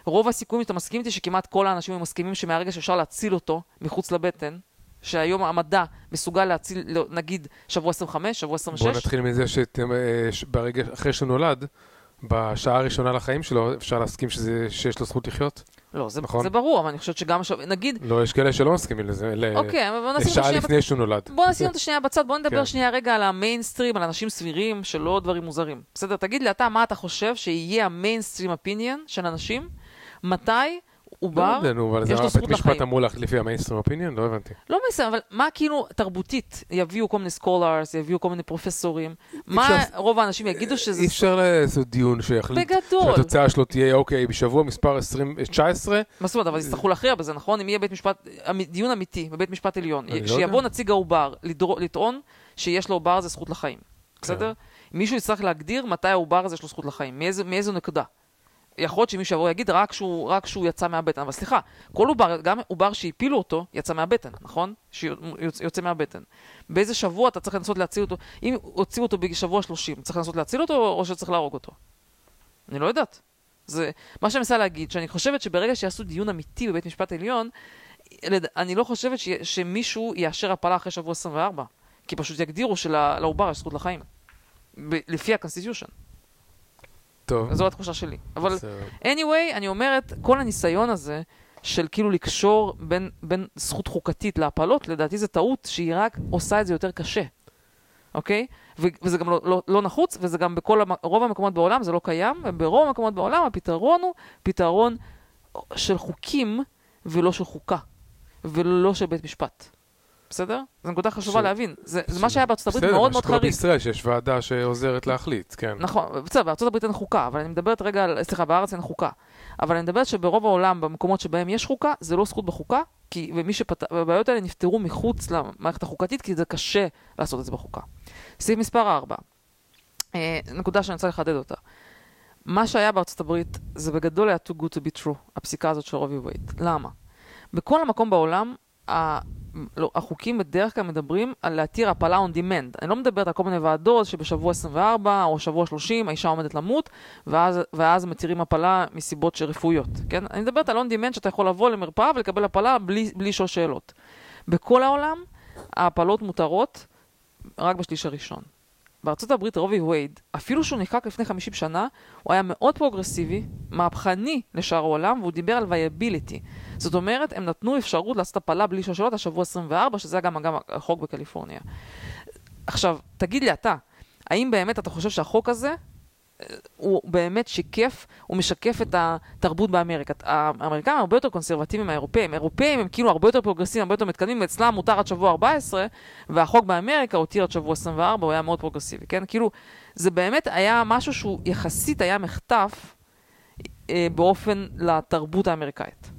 רוב הסיכויים שאתה מסכים איתי שכמעט כל האנשים הם מסכימים שמהרגע שאפשר להציל אותו מחוץ לבטן, שהיום המדע מסוגל להציל, לא, נגיד, שבוע 25, שבוע 26, בואו נתחיל מזה שברגע, אחרי שהוא נולד, בשעה הראשונה לחיים שלו, אפשר להסכים שזה- שיש לו זכות לחיות? לא, זה, נכון. זה ברור, אבל אני חושבת שגם, עכשיו, נגיד, לא, יש כאלה שלא מסכימים לזה, ל- אוקיי, אבל בוא נשים לשעה לפני שהוא נולד. בוא נשים אותו שנייה בצד, בוא נדבר כן. שנייה רגע על ה-mainstream, על אנשים סבירים, שלא דברים מוזרים. בסדר, תגיד לי אתה מה אתה חושב שיהיה ה-mainstream opinion של אנשים, מתי עובר, יודע, נו, אבל זה לו מה זכות בית משפט. אמור לפי ה-mainstream opinion? לא הבנתי. לא מיינסטרים, אבל מה כאילו תרבותית, יביאו כל מיני scholars, יביאו כל מיני פרופסורים, מה רוב האנשים יגידו שזה... אי אפשר לעשות דיון שיחליט בגדול. שהתוצאה שלו תהיה, אוקיי, בשבוע מספר 20, 19, מה זאת אומרת, אבל יצטרכו להכריע בזה, נכון? אם יהיה בית משפט, אמ- דיון אמיתי בבית משפט עליון, לא שיבוא. נציג העובר לטעון שיש לעובר הזה זכות לחיים, כן. בסדר? מישהו יצטרך להגדיר מתי העובר הזה יש לו זכות לחיים, מאיזו נקודה. יכול להיות שמישהו יבוא ויגיד רק שהוא, רק שהוא יצא מהבטן, אבל סליחה, כל עובר, גם עובר שהפילו אותו, יצא מהבטן, נכון? שיוצא מהבטן. באיזה שבוע אתה צריך לנסות להציל אותו? אם הוציאו אותו בשבוע 30, צריך לנסות להציל אותו או שצריך להרוג אותו? אני לא יודעת. זה מה שאני מנסה להגיד, שאני חושבת שברגע שיעשו דיון אמיתי בבית משפט עליון, אני לא חושבת ש... שמישהו יאשר הפלה אחרי שבוע 24, כי פשוט יגדירו שלעובר יש זכות לחיים, ב- לפי ה constitution. טוב. זו התחושה שלי. אבל anyway, אני אומרת, כל הניסיון הזה של כאילו לקשור בין, בין זכות חוקתית להפלות, לדעתי זה טעות שהיא רק עושה את זה יותר קשה, אוקיי? וזה גם לא, לא, לא נחוץ, וזה גם בכל רוב המקומות בעולם זה לא קיים, וברוב המקומות בעולם הפתרון הוא פתרון של חוקים ולא של חוקה, ולא של בית משפט. בסדר? זו נקודה חשובה ש- להבין. זה, זה מה שהיה בארצות הברית בסדר, מאוד מה מאוד שקורה חריג. בישראל, שיש ועדה שעוזרת להחליט, כן. נכון, בסדר, בארצות הברית אין חוקה, אבל אני מדברת רגע על, סליחה, בארץ אין חוקה. אבל אני מדברת שברוב העולם, במקומות שבהם יש חוקה, זה לא זכות בחוקה, כי, ומי שפת... והבעיות האלה נפתרו מחוץ למערכת החוקתית, כי זה קשה לעשות את זה בחוקה. סעיף מספר 4, אה, נקודה שאני רוצה לחדד אותה. מה שהיה בארצות הברית, זה בגדול היה too good to be true, הפסיקה הזאת של רובי וייט. למה? בכל המקום בעולם. לא, החוקים בדרך כלל מדברים על להתיר הפלה on demand. אני לא מדברת על כל מיני ועדות שבשבוע 24 או שבוע 30 האישה עומדת למות, ואז, ואז מתירים הפלה מסיבות שרפואיות, כן? אני מדברת על on demand שאתה יכול לבוא למרפאה ולקבל הפלה בלי, בלי לשאול שאלות. בכל העולם ההפלות מותרות רק בשליש הראשון. בארצות הברית רו vs ווייד, אפילו שהוא נחקק לפני 50 שנה, הוא היה מאוד פרוגרסיבי, מהפכני לשאר העולם, והוא דיבר על viability. זאת אומרת, הם נתנו אפשרות לעשות הפלה בלי שום שאלות עד שבוע 24, שזה גם, גם החוק בקליפורניה. עכשיו, תגיד לי אתה, האם באמת אתה חושב שהחוק הזה הוא באמת שיקף, הוא משקף את התרבות באמריקה. האמריקאים הרבה יותר קונסרבטיביים מהאירופאים. האירופאים הם כאילו הרבה יותר פרוגרסיביים, הרבה יותר מתקדמים, ואצלם מותר עד שבוע 14, והחוק באמריקה הותיר עד שבוע 24, הוא היה מאוד פרוגרסיבי, כן? כאילו, זה באמת היה משהו שהוא יחסית היה מחטף אה, באופן לתרבות האמריקאית.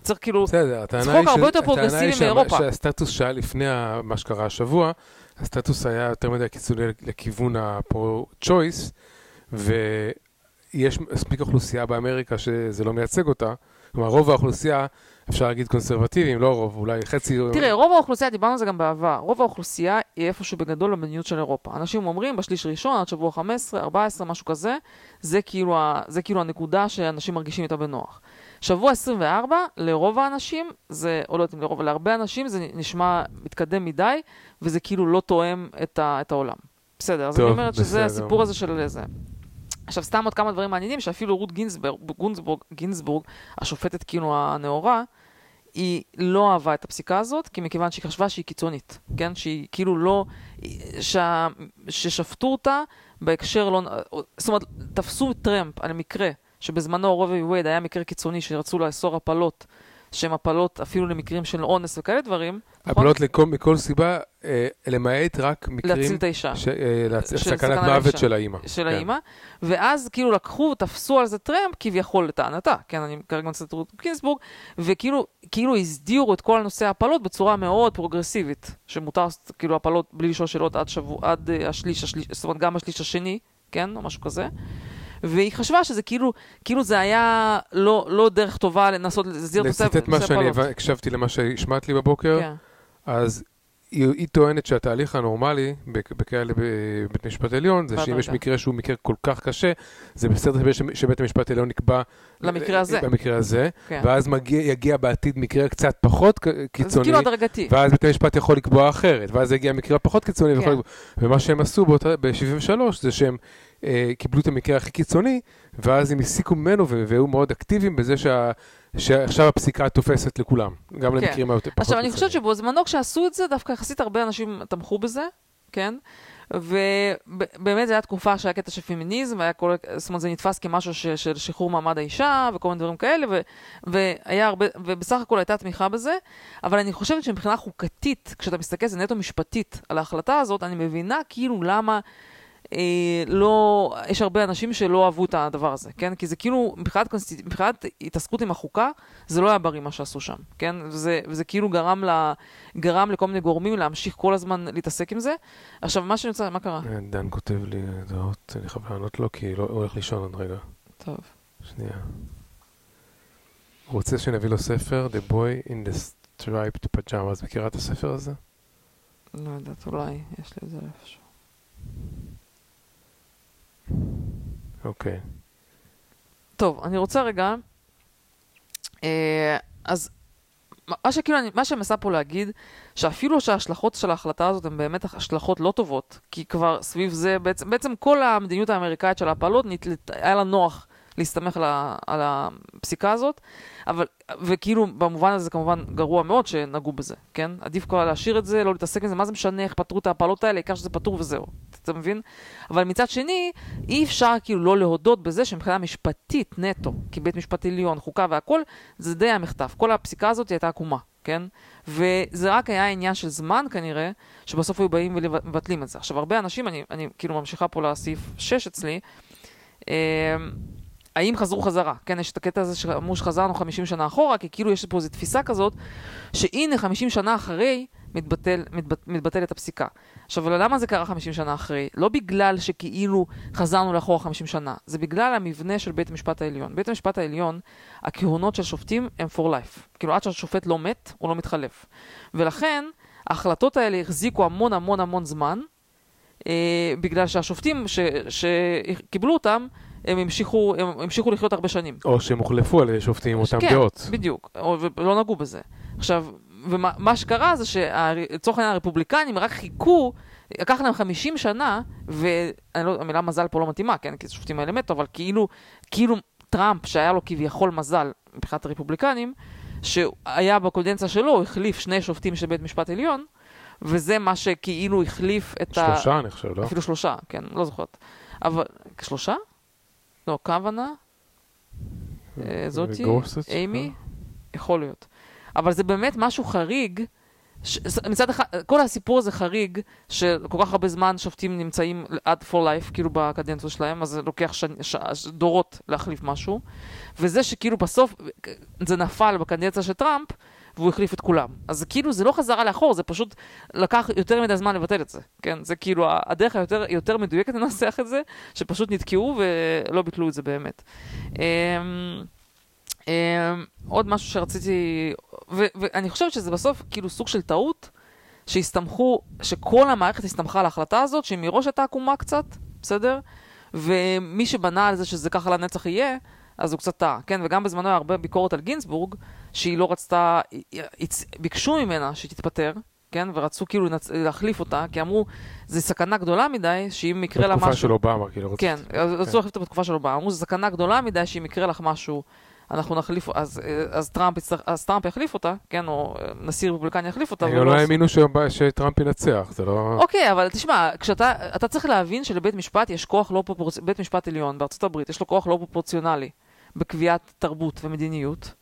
צריך כאילו, בסדר, הטענה היא הרבה יותר פרוגרסיבי מאירופה. שהסטטוס שהיה לפני מה שקרה השבוע, הסטטוס היה יותר מדי קיצוני לכיוון ה pro-choice. ויש מספיק אוכלוסייה באמריקה שזה לא מייצג אותה. כלומר, רוב האוכלוסייה, אפשר להגיד קונסרבטיביים, לא רוב, אולי חצי... תראה, רוב האוכלוסייה, דיברנו על זה גם בעבר, רוב האוכלוסייה היא איפשהו בגדול במדיניות של אירופה. אנשים אומרים, בשליש ראשון, עד שבוע 15, 14, משהו כזה, זה כאילו, זה כאילו הנקודה שאנשים מרגישים איתה בנוח. שבוע 24, לרוב האנשים, זה, או לא יודעת אם לרוב, להרבה אנשים זה נשמע מתקדם מדי, וזה כאילו לא תואם את, ה, את העולם. בסדר, אז אני אומרת שזה הסיפור הזה של זה. עכשיו, סתם עוד כמה דברים מעניינים, שאפילו רות גינסבורג, גינסבורג, השופטת כאילו הנאורה, היא לא אהבה את הפסיקה הזאת, כי מכיוון שהיא חשבה שהיא קיצונית, כן? שהיא כאילו לא... שה, ששפטו אותה בהקשר לא... זאת אומרת, תפסו טרמפ על מקרה שבזמנו רובי ווייד היה מקרה קיצוני שרצו לאסור הפלות שהן הפלות אפילו למקרים של אונס וכאלה דברים. נכון? הפלות לכל, מכל סיבה, אה, למעט רק מקרים... להציל את האישה. ש, אה, להצ... סכנת מוות של האימא. של כן. האימא, ואז כאילו לקחו, תפסו על זה טרמפ כביכול לטענתה, כן, אני כרגע מצטט רות קינסבורג, וכאילו כאילו הסדירו את כל הנושא ההפלות בצורה מאוד פרוגרסיבית, שמותר כאילו הפלות בלי לשאול שאלות עד שבוע, עד uh, השליש, השליש, זאת אומרת גם השליש השני, כן, או משהו כזה. והיא חשבה שזה כאילו, כאילו זה היה לא, לא דרך טובה לנסות להסדיר את הנושא לצטט מה שאני הקשבתי למה שהשמעת לי בבוקר, כן. אז היא, היא טוענת שהתהליך הנורמלי בכאלה בבית המשפט העליון, זה שאם יש מקרה שהוא מקרה כל כך קשה, זה בסדר שבית המשפט העליון נקבע... למקרה הזה. במקרה הזה, כן. ואז מגיע, יגיע בעתיד מקרה קצת פחות קיצוני. זה כאילו הדרגתי. ואז בית המשפט יכול לקבוע אחרת, ואז יגיע מקרה פחות קיצוני. כן. ומה שהם עשו ב-73 זה שהם אה, קיבלו את המקרה הכי קיצוני, ואז הם הסיקו ממנו והיו מאוד אקטיביים בזה שה... שעכשיו הפסיקה תופסת לכולם, גם כן. למקרים היותר פחות עכשיו, אני חושבת שבזמנו כשעשו את זה, דווקא יחסית הרבה אנשים תמכו בזה, כן? ובאמת זו הייתה תקופה שהיה קטע של פמיניזם, והיה כל, זאת אומרת זה נתפס כמשהו ש, של שחרור מעמד האישה וכל מיני דברים כאלה, ו, והיה הרבה, ובסך הכל הייתה תמיכה בזה, אבל אני חושבת שמבחינה חוקתית, כשאתה מסתכל, זה נטו משפטית על ההחלטה הזאת, אני מבינה כאילו למה אה, לא, יש הרבה אנשים שלא אהבו את הדבר הזה, כן? כי זה כאילו, מבחינת, קונסטיט... מבחינת התעסקות עם החוקה, זה לא היה בריא מה שעשו שם, כן? וזה, וזה כאילו גרם, ל... גרם לכל מיני גורמים להמשיך כל הזמן להתעסק עם זה. עכשיו, מה שאני רוצה, מה קרה? אה, דן כותב לי הודעות, אני חייב לענות לו, כי לא, הוא הולך לישון עוד רגע. טוב. שנייה. הוא רוצה שנביא לו ספר, The Boy in the Striped Pajamas. מכירה את הספר הזה? לא יודעת, אולי, יש לי את זה איפשהו. אוקיי. טוב, אני רוצה רגע... אה, אז מה שכאילו, אני, מה מנסה פה להגיד, שאפילו שההשלכות של ההחלטה הזאת הן באמת השלכות לא טובות, כי כבר סביב זה, בעצם, בעצם כל המדיניות האמריקאית של ההפלות, היה לה נוח להסתמך על, על הפסיקה הזאת, אבל, וכאילו במובן הזה זה כמובן גרוע מאוד שנגעו בזה, כן? עדיף כבר להשאיר את זה, לא להתעסק עם זה, מה זה משנה איך פתרו את ההפלות האלה, העיקר שזה פתור וזהו, אתה מבין? אבל מצד שני, אי אפשר כאילו לא להודות בזה שמבחינה משפטית נטו, כי בית משפט עליון, חוקה והכל, זה די המחטף. כל הפסיקה הזאת הייתה עקומה, כן? וזה רק היה עניין של זמן כנראה, שבסוף היו באים ומבטלים את זה. עכשיו, הרבה אנשים, אני, אני כאילו ממשיכה פה לסעיף 6 אצלי, אה, האם חזרו חזרה? כן, יש את הקטע הזה שאמרו שחזרנו 50 שנה אחורה, כי כאילו יש פה איזו תפיסה כזאת, שהנה 50 שנה אחרי מתבטל, מתבט, מתבטלת הפסיקה. עכשיו, למה זה קרה 50 שנה אחרי? לא בגלל שכאילו חזרנו לאחורה 50 שנה, זה בגלל המבנה של בית המשפט העליון. בית המשפט העליון, הכהונות של שופטים הם for life. כאילו עד שהשופט לא מת, הוא לא מתחלף. ולכן, ההחלטות האלה החזיקו המון המון המון זמן, אה, בגלל שהשופטים שקיבלו אותם, הם המשיכו, הם המשיכו לחיות הרבה שנים. או שהם הוחלפו על שופטים עם אותם כן, דעות. כן, בדיוק, או, ולא נגעו בזה. עכשיו, ומה מה שקרה זה שלצורך העניין הרפובליקנים רק חיכו, לקח להם 50 שנה, והמילה לא, מזל פה לא מתאימה, כן, כי השופטים האלה מתו, אבל כאילו, כאילו טראמפ, שהיה לו כביכול מזל מבחינת הרפובליקנים, שהיה בקודנציה שלו, החליף שני שופטים של בית משפט עליון, וזה מה שכאילו החליף את שלושה, ה... שלושה, אני חושב, לא? אפילו שלושה, כן, לא זוכרת. אבל, שלושה? לא, כוונה? אה, זאתי? אימי? יכול להיות. אבל זה באמת משהו חריג. ש... מצד אחד, כל הסיפור הזה חריג, שכל כך הרבה זמן שופטים נמצאים עד for life, כאילו בקדנציה שלהם, אז זה לוקח ש... ש... דורות להחליף משהו. וזה שכאילו בסוף זה נפל בקדנציה של טראמפ, והוא החליף את כולם. אז כאילו זה לא חזרה לאחור, זה פשוט לקח יותר מדי זמן לבטל את זה. כן, זה כאילו הדרך היותר יותר מדויקת לנסח את זה, שפשוט נתקעו ולא ביטלו את זה באמת. אמ, עוד משהו שרציתי, ואני חושבת שזה בסוף כאילו סוג של טעות, שהסתמכו, שכל המערכת הסתמכה על ההחלטה הזאת, שהיא מראש הייתה עקומה קצת, בסדר? ומי שבנה על זה שזה ככה לנצח יהיה, אז הוא קצת טעה, כן? וגם בזמנו היה הרבה ביקורת על גינסבורג, שהיא לא רצתה, ביקשו ממנה שהיא תתפטר, כן? ורצו כאילו להחליף אותה, כי אמרו, זו סכנה גדולה מדי, שאם יקרה לה משהו... בתקופה של אובמה, כאילו. כן, רצו כן. להחליף אותה בתקופה של אובמה. אמרו, זו סכנה גדולה מדי, שאם יקרה לך משהו, אנחנו נחליף, אז, אז, טראמפ, אז טראמפ יחליף אותה, כן, או נשיא רפובליקני יחליף אותה. הם לא האמינו שטראמפ ינצח, זה לא... אוקיי, אבל תשמע, כשאתה, אתה צריך להבין שלבית משפט יש כוח לא פרופורציונלי, בית משפט עליון בארצות הברית, יש לו כוח לא פרופורציונלי בקביעת תרבות ומדיניות.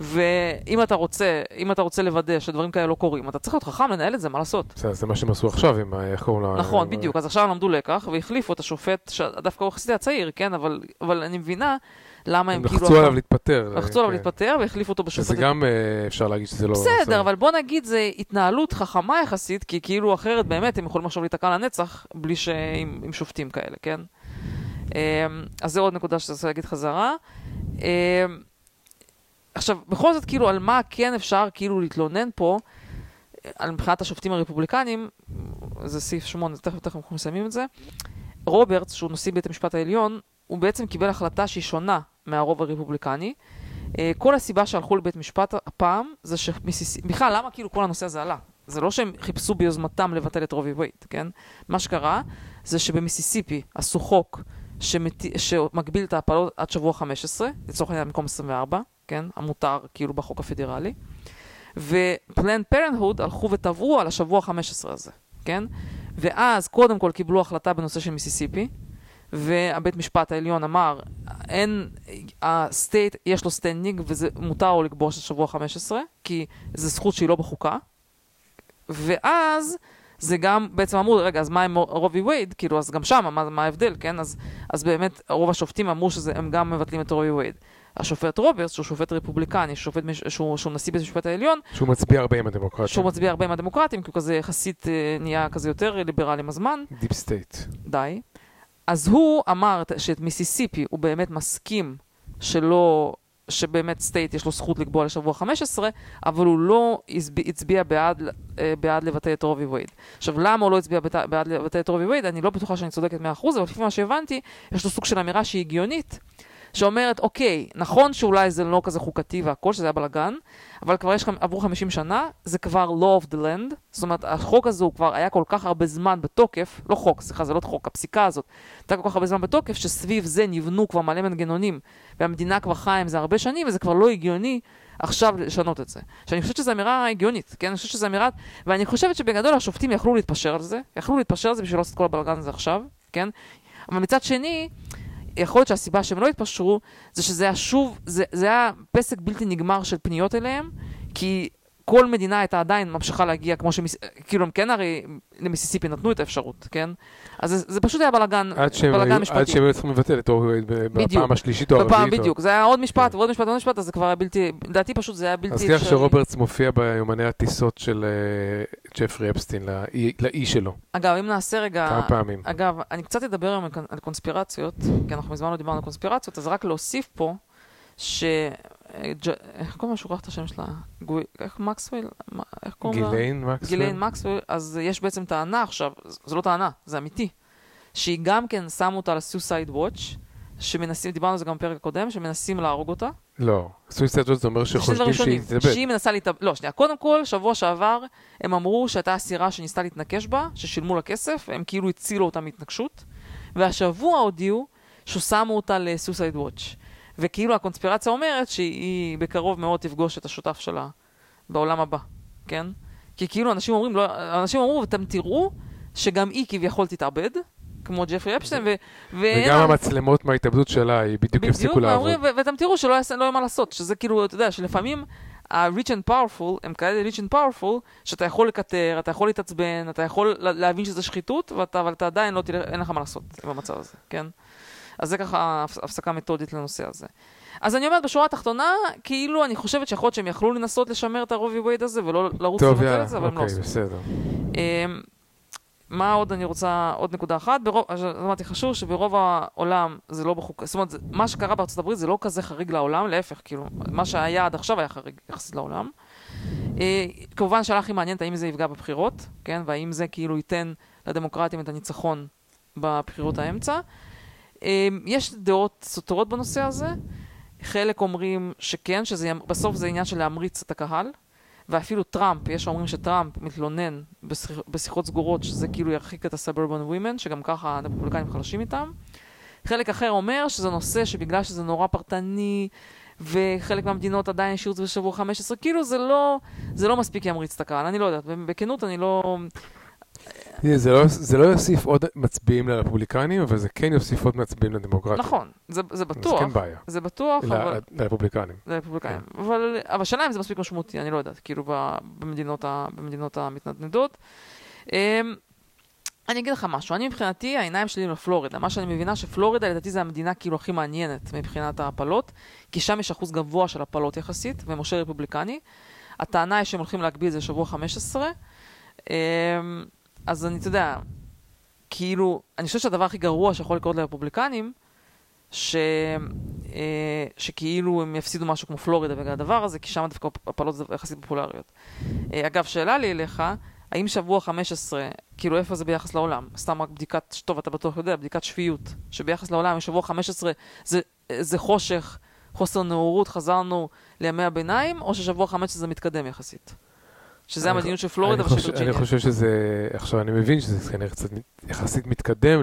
ואם אתה רוצה, אם אתה רוצה לוודא שדברים כאלה לא קורים, אתה צריך להיות חכם לנהל את זה, מה לעשות? זה, זה מה שהם עשו עכשיו עם, איך קוראים לה... נכון, בדיוק. אז עכשיו למדו לקח והחליפו את השופט, שדווקא הוא יחסית הצעיר, כן, אבל, אבל אני מבינה למה הם, הם כאילו... לחצו עליו להתפטר. לחצו עליו. להתפטר והחליפו אותו בשופט. זה גם אה, אפשר להגיד שזה לא... בסדר, אבל בוא נגיד, זה התנהלות חכמה יחסית, כי כאילו אחרת באמת הם יכולים עכשיו להיתקע לנצח, בלי ש... עם, עם שופטים כאלה, כן? אמ, אז זה עוד נקודה שאני רוצה להגיד חזרה. אמ, עכשיו, בכל זאת, כאילו, על מה כן אפשר כאילו להתלונן פה, על מבחינת השופטים הרפובליקנים, זה סעיף 8, תכף תכף אנחנו מסיימים את זה. רוברטס, שהוא נשיא בית המשפט העליון, הוא בעצם קיבל החלטה שהיא שונה מהרוב הרפובליקני. אה, כל הסיבה שהלכו לבית משפט הפעם, זה שמיסיסיפי, בכלל, למה כאילו כל הנושא הזה עלה? זה לא שהם חיפשו ביוזמתם לבטל את רובי וייט, כן? מה שקרה, זה שבמיסיסיפי עשו חוק שמת... שמגביל את ההפלות עד שבוע 15, לצורך העניין במקום 24, כן? המותר כאילו בחוק הפדרלי. ופלן פרנהוד הלכו ותבעו על השבוע 15 הזה, כן? ואז קודם כל קיבלו החלטה בנושא של מיסיסיפי, והבית משפט העליון אמר, אין, ה state, יש לו standing וזה מותר לו לקבוע של שבוע 15, כי זו זכות שהיא לא בחוקה. ואז זה גם, בעצם אמרו, רגע, אז מה עם רובי וייד? כאילו, אז גם שם, מה, מה ההבדל, כן? אז, אז באמת, רוב השופטים אמרו שהם גם מבטלים את רובי וייד. השופט רוברטס, שהוא שופט רפובליקני, שופט, שהוא, שהוא נשיא בית המשפט העליון. שהוא מצביע הרבה עם הדמוקרטים. שהוא מצביע הרבה עם הדמוקרטים, כי הוא כזה יחסית אה, נהיה כזה יותר ליברלי עם הזמן. Deep state. די. אז הוא אמר שאת מיסיסיפי הוא באמת מסכים שלא, שבאמת state יש לו זכות לקבוע לשבוע 15, אבל הוא לא הצביע בעד, אה, בעד לבטל את רובי וייד. עכשיו, למה הוא לא הצביע בעד לבטל את רובי וייד? אני לא בטוחה שאני צודקת 100%, אבל לפי מה שהבנתי, יש לו סוג של אמירה שהיא הגיונית. שאומרת, אוקיי, נכון שאולי זה לא כזה חוקתי והכל, שזה היה בלאגן, אבל כבר יש, עברו 50 שנה, זה כבר law of the land, זאת אומרת, החוק הזה הוא כבר היה כל כך הרבה זמן בתוקף, לא חוק, סליחה, זה לא חוק, הפסיקה הזאת, הייתה כל כך הרבה זמן בתוקף, שסביב זה נבנו כבר מלא מנגנונים, והמדינה כבר חיה עם זה הרבה שנים, וזה כבר לא הגיוני עכשיו לשנות את זה. שאני חושבת שזו אמירה הגיונית, כן? אני חושבת שזו אמירה, ואני חושבת שבגדול השופטים יכלו להתפשר על זה, יכלו להתפשר על זה בשביל לעשות כל הבלאגן הזה עכשיו, כן? אבל מצד שני, יכול להיות שהסיבה שהם לא התפשרו, זה שזה היה שוב, זה, זה היה פסק בלתי נגמר של פניות אליהם, כי כל מדינה הייתה עדיין ממשיכה להגיע, כמו שמיס... כאילו הם כן הרי למיסיסיפי נתנו את האפשרות, כן? אז זה, זה פשוט היה בלאגן, בלאגן משפטי. עד שהם היו צריכים לבטל את אורי בפעם השלישית או הרביעית. בפעם, בדיוק, זה היה עוד משפט כן. ועוד משפט ועוד משפט, אז זה כבר היה בלתי, לדעתי פשוט זה היה בלתי אפשרי. אז כך שרוברטס מופיע ביומני הטיסות של uh, ג'פרי אפסטין לאי, לאי שלו. אגב, אם נעשה רגע... כמה פעמים. אגב, אני קצת אדבר היום על קונספירציות, כי אנחנו מזמן לא דיברנו על קונספירציות, אז רק להוסיף פה, ש... איך קוראים לה? שוכח את השם שלה? איך מקסוול? איך קוראים לה? גיליין מקסוול? גיליין מקסוול. אז יש בעצם טענה עכשיו, זה לא טענה, זה אמיתי, שהיא גם כן שמו אותה על ה-Suicide Watch, שמנסים, דיברנו על זה גם בפרק הקודם, שמנסים להרוג אותה. לא, זה אומר זה שני שחושבים שהיא. תתאבד. שהיא מנסה להתאבד, לא, שנייה, קודם כל, שבוע שעבר, הם אמרו שהייתה אסירה שניסתה להתנקש בה, ששילמו לה כסף, הם כאילו הצילו אותה מהתנקשות, והשבוע הודיעו ששמו אותה לסוסייד וואץ'. וכאילו הקונספירציה אומרת שהיא בקרוב מאוד תפגוש את השותף שלה בעולם הבא, כן? כי כאילו אנשים אומרים, לא, אנשים אמרו, אתם תראו שגם היא כביכול תתאבד, כמו ג'פרי אפשטיין, ו... וגם לה- המצלמות מההתאבדות שלה, היא בדיוק הפסיקו לעבוד. ו- ואתם תראו שלא יעשה- לא יהיה מה לעשות, שזה כאילו, אתה יודע, שלפעמים ה-rich and powerful הם כאלה rich and powerful, שאתה יכול לקטר, אתה יכול להתעצבן, אתה יכול לה- להבין שזה שחיתות, ואתה, אבל אתה עדיין לא תלך, אין לך מה לעשות במצב הזה, כן? אז זה ככה הפס- הפסקה מתודית לנושא הזה. אז אני אומרת, בשורה התחתונה, כאילו, אני חושבת שיכול להיות שהם יכלו לנסות לשמר את הרובי וייד הזה, ולא לרוץ טוב, לבטל יאללה, את זה, אבל הם לא אוקיי, עשו. בסדר. אמ, מה עוד אני רוצה, עוד נקודה אחת, ברוב, אז אמרתי חשוב שברוב העולם זה לא בחוק, זאת אומרת, זה- מה שקרה בארצות הברית זה לא כזה חריג לעולם, להפך, כאילו, מה שהיה עד עכשיו היה חריג יחסית לעולם. אה, כמובן שאלה הכי מעניינת האם זה יפגע בבחירות, כן, והאם זה כאילו ייתן לדמוקרטים את הניצחון בבחירות האמצע. אה, יש דעות סותרות בנושא הזה, חלק אומרים שכן, שזה ימ- בסוף זה עניין של להמריץ את הקהל. ואפילו טראמפ, יש אומרים שטראמפ מתלונן בשיח, בשיחות סגורות שזה כאילו ירחיק את הסברבן ווימן, שגם ככה הרפובליקנים חלשים איתם. חלק אחר אומר שזה נושא שבגלל שזה נורא פרטני, וחלק מהמדינות עדיין השאירו את זה בשבוע 15, כאילו זה לא, זה לא מספיק ימריץ את הקהל, אני לא יודעת, בכנות אני לא... זה לא- זה לא יוסיף עוד מצביעים לרפובליקנים, אבל זה כן יוסיף עוד מצביעים לדמוקרטים. נכון, זה, זה זה בטוח, כן בעיה. זה בטוח, אבל... ל- לרפובליקנים. לרפובליקאים. אבל, השאלה אם זה מספיק משמעותי, אני לא יודעת, כאילו במדינות, ה, במדינות המתנדנדות. אמ, אני אגיד לך משהו, אני מבחינתי, העיניים שלי לפלורידה. מה שאני מבינה שפלורידה לדעתי זה המדינה כאילו הכי מעניינת מבחינת ההפלות, כי שם יש אחוז גבוה של הפלות יחסית, ומשה רפובליקני. הטענה היא שהם הולכים להגביל את זה לשבוע 15. אז אני, אתה יודע, כאילו, אני חושב שהדבר הכי גרוע שיכול לקרות לרפובליקנים, ש... אה, שכאילו הם יפסידו משהו כמו פלורידה בגלל הדבר הזה, כי שם דווקא הפלות יחסית פופולריות. אה, אגב, שאלה לי אליך, האם שבוע 15, כאילו איפה זה ביחס לעולם? סתם רק בדיקת, טוב, אתה בטוח יודע, בדיקת שפיות, שביחס לעולם, שבוע 15 זה, זה חושך, חוסר נאורות, חזרנו לימי הביניים, או ששבוע 15 זה מתקדם יחסית? שזה המדיניות של פלורידה ושל וירג'יניה. אני חושב שזה, עכשיו אני מבין שזה כנראה קצת יחסית מתקדם,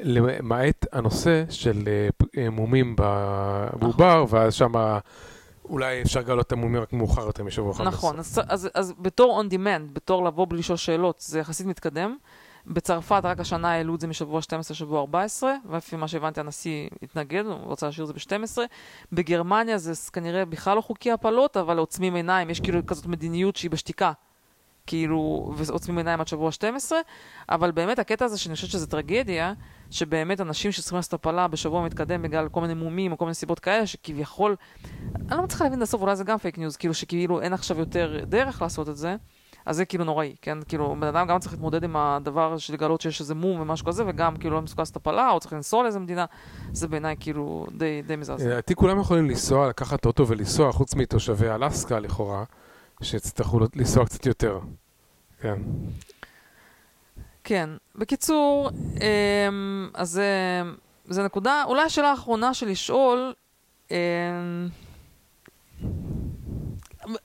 למעט הנושא של אה, אה, מומים בעובר, ואז שמה אולי אפשר לגלות את המומים רק מאוחר יותר משבוע 15. נכון, אז, אז, אז בתור on demand, בתור לבוא בלי לשאול שאלות, זה יחסית מתקדם. בצרפת רק השנה העלו את זה משבוע 12 לשבוע 14, ולפי מה שהבנתי הנשיא התנגד, הוא רוצה להשאיר את זה ב-12. בגרמניה זה כנראה בכלל לא חוקי הפלות, אבל עוצמים עיניים, יש כאילו כזאת מדיניות שהיא בשתיקה. כאילו, ועוצמים עיניים עד שבוע 12, אבל באמת הקטע הזה שאני חושבת שזה טרגדיה, שבאמת אנשים שצריכים לעשות הפלה בשבוע מתקדם בגלל כל מיני מומים או כל מיני סיבות כאלה, שכביכול, אני לא מצליחה להבין עד הסוף, אולי זה גם fake news, כאילו שכאילו אין עכשיו יותר דרך לעשות את זה, אז זה כאילו נוראי, כן? כאילו, בן אדם גם צריך להתמודד עם הדבר של לגלות שיש איזה מום ומשהו כזה, וגם כאילו לא מסוגל לעשות הפלה, או צריך לנסוע לאיזה מדינה, זה בעיניי כאילו די, די מזעזע. לדעתי כולם יכולים לנסוע, לקחת אוטו ולנסוע, חוץ מתושבי אלסקה לכאורה, שיצטרכו לנסוע קצת יותר. כן. כן. בקיצור, אמ, אז זה, זה נקודה. אולי השאלה האחרונה של לשאול, אמ,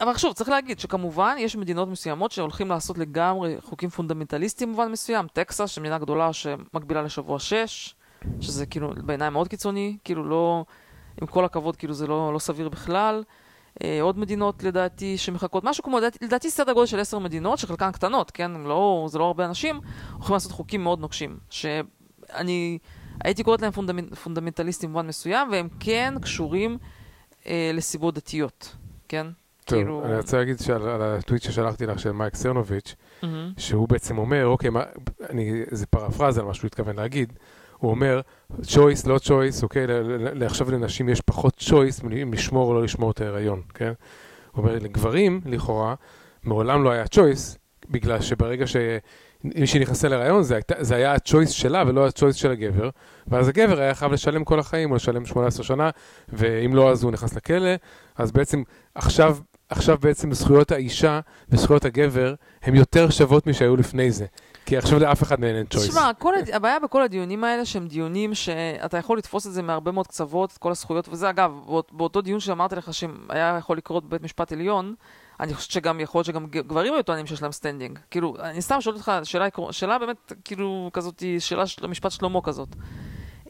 אבל שוב, צריך להגיד שכמובן יש מדינות מסוימות שהולכים לעשות לגמרי חוקים פונדמנטליסטיים במובן מסוים. טקסס, שמדינה גדולה שמגבילה לשבוע 6, שזה כאילו בעיניי מאוד קיצוני, כאילו לא, עם כל הכבוד, כאילו זה לא, לא סביר בכלל. אה, עוד מדינות לדעתי שמחכות, משהו כמו, לדעתי, לדעתי סדר גודל של עשר מדינות, שחלקן קטנות, כן? לא, זה לא הרבה אנשים, הולכים לעשות חוקים מאוד נוקשים. שאני הייתי קוראת להם פונדמנ, פונדמנטליסטים במובן מסוים, והם כן קשורים אה, לסיבות דתיות, כן? טוב, כאילו- אני רוצה להגיד שעל על הטוויט ששלחתי לך של מייק סרנוביץ', מהמם. שהוא בעצם אומר, אוקיי, מה, אני, זה פרפרזה על מה שהוא התכוון להגיד, הוא אומר, choice, לא choice, אוקיי, ל- ל- עכשיו לנשים יש פחות choice אם לשמור או לא לשמור את ההיריון, כן? הוא אומר, לגברים, לכאורה, מעולם לא היה choice, בגלל שברגע שמישהי נכנסה להיריון, זה, הייתה, זה היה ה-choice שלה ולא ה-choice של הגבר, ואז הגבר היה חייב לשלם כל החיים, או לשלם 18 שנה, ואם לא, אז הוא נכנס לכלא, אז בעצם עכשיו, עכשיו בעצם זכויות האישה וזכויות הגבר הן יותר שוות משהיו לפני זה. כי עכשיו לאף אחד מהן אין צ'וייס. תשמע, הד- הבעיה בכל הדיונים האלה שהם דיונים שאתה יכול לתפוס את זה מהרבה מאוד קצוות, את כל הזכויות, וזה אגב, באות- באותו דיון שאמרתי לך שהיה יכול לקרות בבית משפט עליון, אני חושבת שגם יכול להיות שגם גברים היו טוענים שיש להם standing. כאילו, אני סתם שואלת אותך שאלה, שאלה באמת, כאילו, כזאת, שאלה של משפט שלמה כזאת.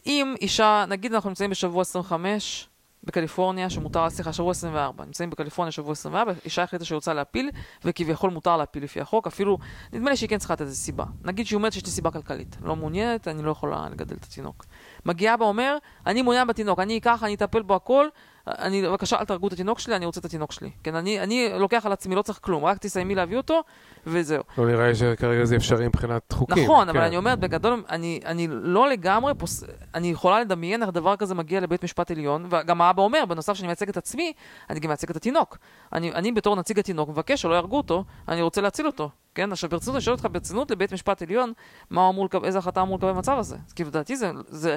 אם אישה, נגיד אנחנו נמצאים בשבוע 25 בקליפורניה, שמותר, סליחה, שבוע 24, נמצאים בקליפורניה שבוע 24, אישה החליטה שהיא רוצה להפיל, וכביכול מותר להפיל לפי החוק, אפילו, נדמה לי שהיא כן צריכה לתת איזה סיבה. נגיד שהיא אומרת שיש לי סיבה כלכלית, לא מעוניינת, אני לא יכולה לגדל את התינוק. מגיע אבא אומר, אני מעוניין בתינוק, אני אקח, אני אטפל בו הכל, אני, בבקשה, אל תהרגו את התינוק שלי, אני רוצה את התינוק שלי. כן, אני, אני לוקח על עצמי, לא צריך כלום, רק תסיימי להביא אותו, וזהו. לא נראה לי שכרגע זה אפשרי מבחינת חוקים. נכון, אבל כן. אני אומרת, בגדול, אני, אני לא לגמרי פוס... אני יכולה לדמיין איך דבר כזה מגיע לבית משפט עליון, וגם האבא אומר, בנוסף שאני מייצג את עצמי, אני גם מייצג את התינוק. אני, אני בתור נציג התינוק מבקש שלא יהרגו אותו, אני רוצה להציל אותו. כן? עכשיו ברצינות, אני שואל אותך ברצינות לבית משפט עליון, מה הוא אמור לקבל, איזה החלטה אמור לקבל במצב הזה. כאילו, לדעתי זה, זה...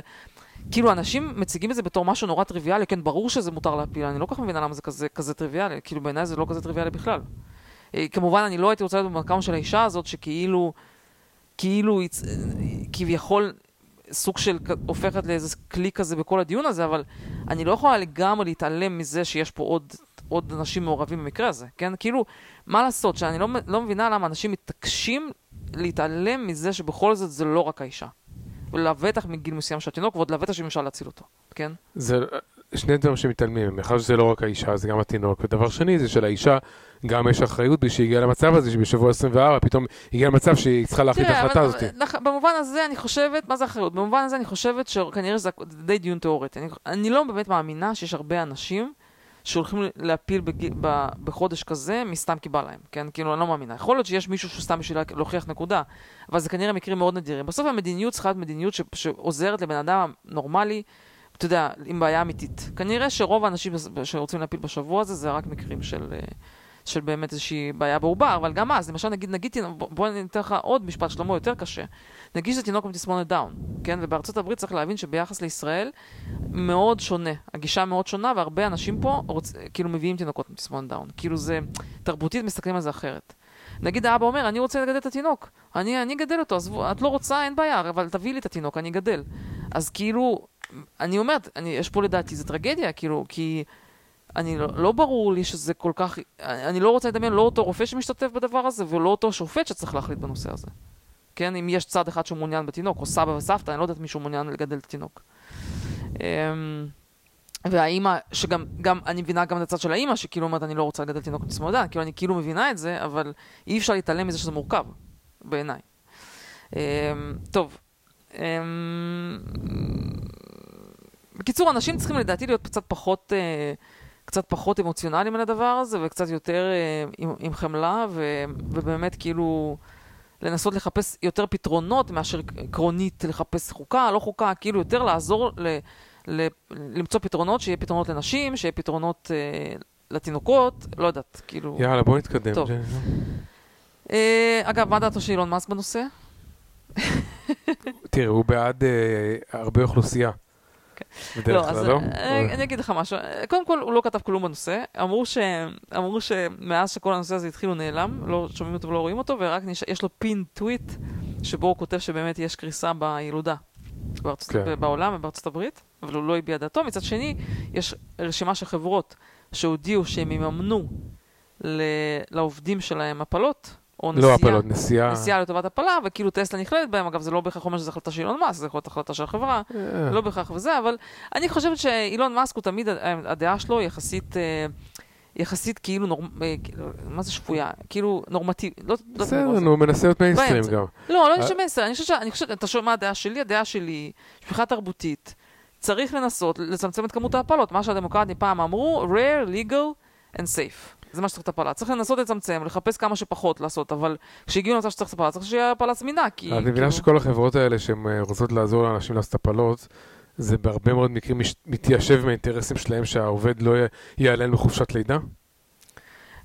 כאילו, אנשים מציגים את זה בתור משהו נורא טריוויאלי, כן, ברור שזה מותר להפיל, אני לא כל כך מבינה למה זה כזה, כזה טריוויאלי, כאילו, בעיניי זה לא כזה טריוויאלי בכלל. אה, כמובן, אני לא הייתי רוצה להיות במקום של האישה הזאת, שכאילו, כאילו, כביכול סוג של, הופכת לאיזה כלי כזה בכל הדיון הזה, אבל אני לא יכולה לגמרי להתעלם מזה שיש פה עוד, עוד אנשים מעורבים במקרה הזה, כן? כאילו, מה לעשות, שאני לא, לא מבינה למה אנשים מתעקשים להתעלם מזה שבכל זאת זה לא רק האישה. ולבטח מגיל מסוים של התינוק, ועוד לבטח שאם אפשר להציל אותו, כן? זה שני דברים שמתעלמים, מאחר שזה לא רק האישה, זה גם התינוק. ודבר שני, זה שלאישה גם יש אחריות בשביל שהיא הגיעה למצב הזה, שבשבוע 24 פתאום הגיעה למצב שהיא צריכה להחליט את ההחלטה הזאת. לח- במובן הזה אני חושבת, מה זה אחריות? במובן הזה אני חושבת שכנראה שזה די דיון תיאורטי. אני, אני לא באמת מאמינה שיש הרבה אנשים שהולכים להפיל בג... ב... בחודש כזה מסתם כי בא להם, כן? כאילו, אני לא מאמינה. יכול להיות שיש מישהו שסתם בשביל לה- להוכיח נקודה, אבל זה כנראה מקרים מאוד נדירים. בסוף המדיניות צריכה להיות מדיניות ש... שעוזרת לבן אדם נורמלי, אתה יודע, עם בעיה אמיתית. כנראה שרוב האנשים שרוצים להפיל בשבוע הזה, זה רק מקרים של... אה, של באמת איזושהי בעיה בעובר, אבל גם אז, למשל, נגיד, נגיד, בוא- בוא אני אתן לך עוד משפט שלמה יותר קשה. נגיד שזה תינוק עם תסמונת דאון, כן? ובארצות הברית צריך להבין שביחס לישראל, מאוד שונה. הגישה מאוד שונה, והרבה אנשים פה רוצ... כאילו מביאים תינוקות עם תסמונת דאון. כאילו זה, תרבותית מסתכלים על זה אחרת. נגיד האבא אומר, אני רוצה לגדל את התינוק, אני, אני אגדל אותו, עזבו, את לא רוצה, אין בעיה, אבל תביאי לי את התינוק, אני אגדל. אז כאילו, אני אומרת, אני, יש פה לדעתי, זה טרגדיה, כאילו, כי אני לא, לא ברור לי שזה כל כך, אני, אני לא רוצה לדמיין לא אותו רופא שמשתתף בדבר הזה, ולא אותו שופט שצריך להחליט בנושא הזה. כן, אם יש צד אחד שהוא מעוניין בתינוק, או סבא וסבתא, אני לא יודעת מישהו מעוניין לגדל את התינוק. אמ, והאימא, שגם, גם, אני מבינה גם את הצד של האימא, שכאילו אומרת, אני לא רוצה לגדל תינוק עם תסמונת דן, כאילו, אני כאילו מבינה את זה, אבל אי אפשר להתעלם מזה שזה מורכב, בעיניי. אמ, טוב, אמ, בקיצור, אנשים צריכים לדעתי להיות קצת פחות, אה, קצת פחות אמוציונליים על הדבר הזה, וקצת יותר אה, עם, עם חמלה, ו, ובאמת כאילו לנסות לחפש יותר פתרונות מאשר עקרונית לחפש חוקה, לא חוקה, כאילו יותר לעזור ל, ל, למצוא פתרונות, שיהיה פתרונות לנשים, שיהיה פתרונות אה, לתינוקות, לא יודעת, כאילו... יאללה, בוא נתקדם. טוב. אה, אגב, מה דעתו של אילון מאסק בנושא? תראה, הוא בעד אה, הרבה אוכלוסייה. בדרך אז כלל, לא? אה, אני אגיד לך משהו. קודם כל, הוא לא כתב כלום בנושא. אמרו, שמאז שכל הנושא הזה התחיל הוא נעלם, לא שומעים אותו ולא רואים אותו, ורק. יש לו פין טוויט, שבו הוא כותב שבאמת יש קריסה בילודה בארצות... כן. בעולם ובארצות הברית, אבל הוא לא הביע דעתו. מצד שני, יש רשימה של חברות שהודיעו שהם יממנו ל... לעובדים שלהם הפלות, או נסיעה. לא הפלות, נסיעה. נסיעה לטובת הפלה, וכאילו טסלה נכללת בהם, אגב, זה לא בהכרח אומר שזו החלטה של אילון מאסק, זה יכול להיות החלטה של החברה, אה, לא בהכרח וזה, אבל אני חושבת שאילון מאסק הוא תמיד, הדעה שלו יחסית, אה, יחסית כאילו. אה, כאילו, מה זה שפויה? כאילו נורמטיבית. לא, לא, בסדר, לא, נו, הוא מנסה להיות מיינסטרים. גם. לא, לא אה, יש מסר, אני חושבת, אני חושבת, אתה שואל מה הדעה שלי? הדעה שלי, שפיכה תרבותית, צריך לנסות לצמצם את כמות ההפלות, מה שהדמוקרטים פעם אמרו, rare, legal and safe. זה מה שצריך את הפלה. צריך לנסות לצמצם, לחפש כמה שפחות לעשות, אבל כשהגיעו למצב שצריך את הפלה, צריך שיהיה הפלה זמינה, כי... את מבינה כאילו- שכל החברות האלה שהן אה, רוצות לעזור לאנשים לעשות הפלות, זה בהרבה מאוד מקרים מתיישב עם האינטרסים שלהם שהעובד לא י- ייעלם בחופשת לידה?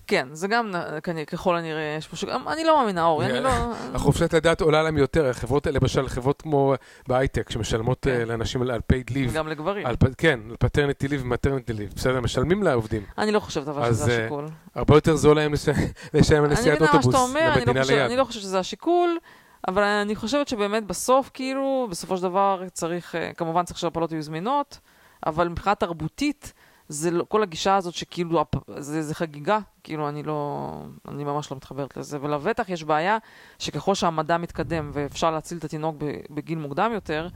כן, זה גם כנראה- ככל הנראה, יש פה ש... אני לא מאמינה, אורי, אני לא... החופשת לידה עולה להם יותר, החברות האלה, למשל, חברות כמו בהייטק, שמשלמות כן. אה, לאנשים על paid leave, גם לגברים. כן, על paternity leave ו maternity leave, בסדר, משלמים לעובדים. אני לא חושבת אבל שזה אה, השיקול. הרבה יותר זול להם לש- לשלם על אני נסיעת מבינה מה אוטובוס לא למדינה חושבת- ליד. אני לא חושבת שזה השיקול, אבל אני חושבת שבאמת בסוף, כאילו, בסופו של דבר צריך, אה, כמובן צריך שהפלות יהיו זמינות, אבל מבחינה תרבותית, זה לא, כל הגישה הזאת שכאילו, זה, זה חגיגה, כאילו, אני לא, אני ממש לא מתחברת לזה. ולבטח יש בעיה שככל שהמדע מתקדם ואפשר להציל את התינוק בגיל מוקדם יותר,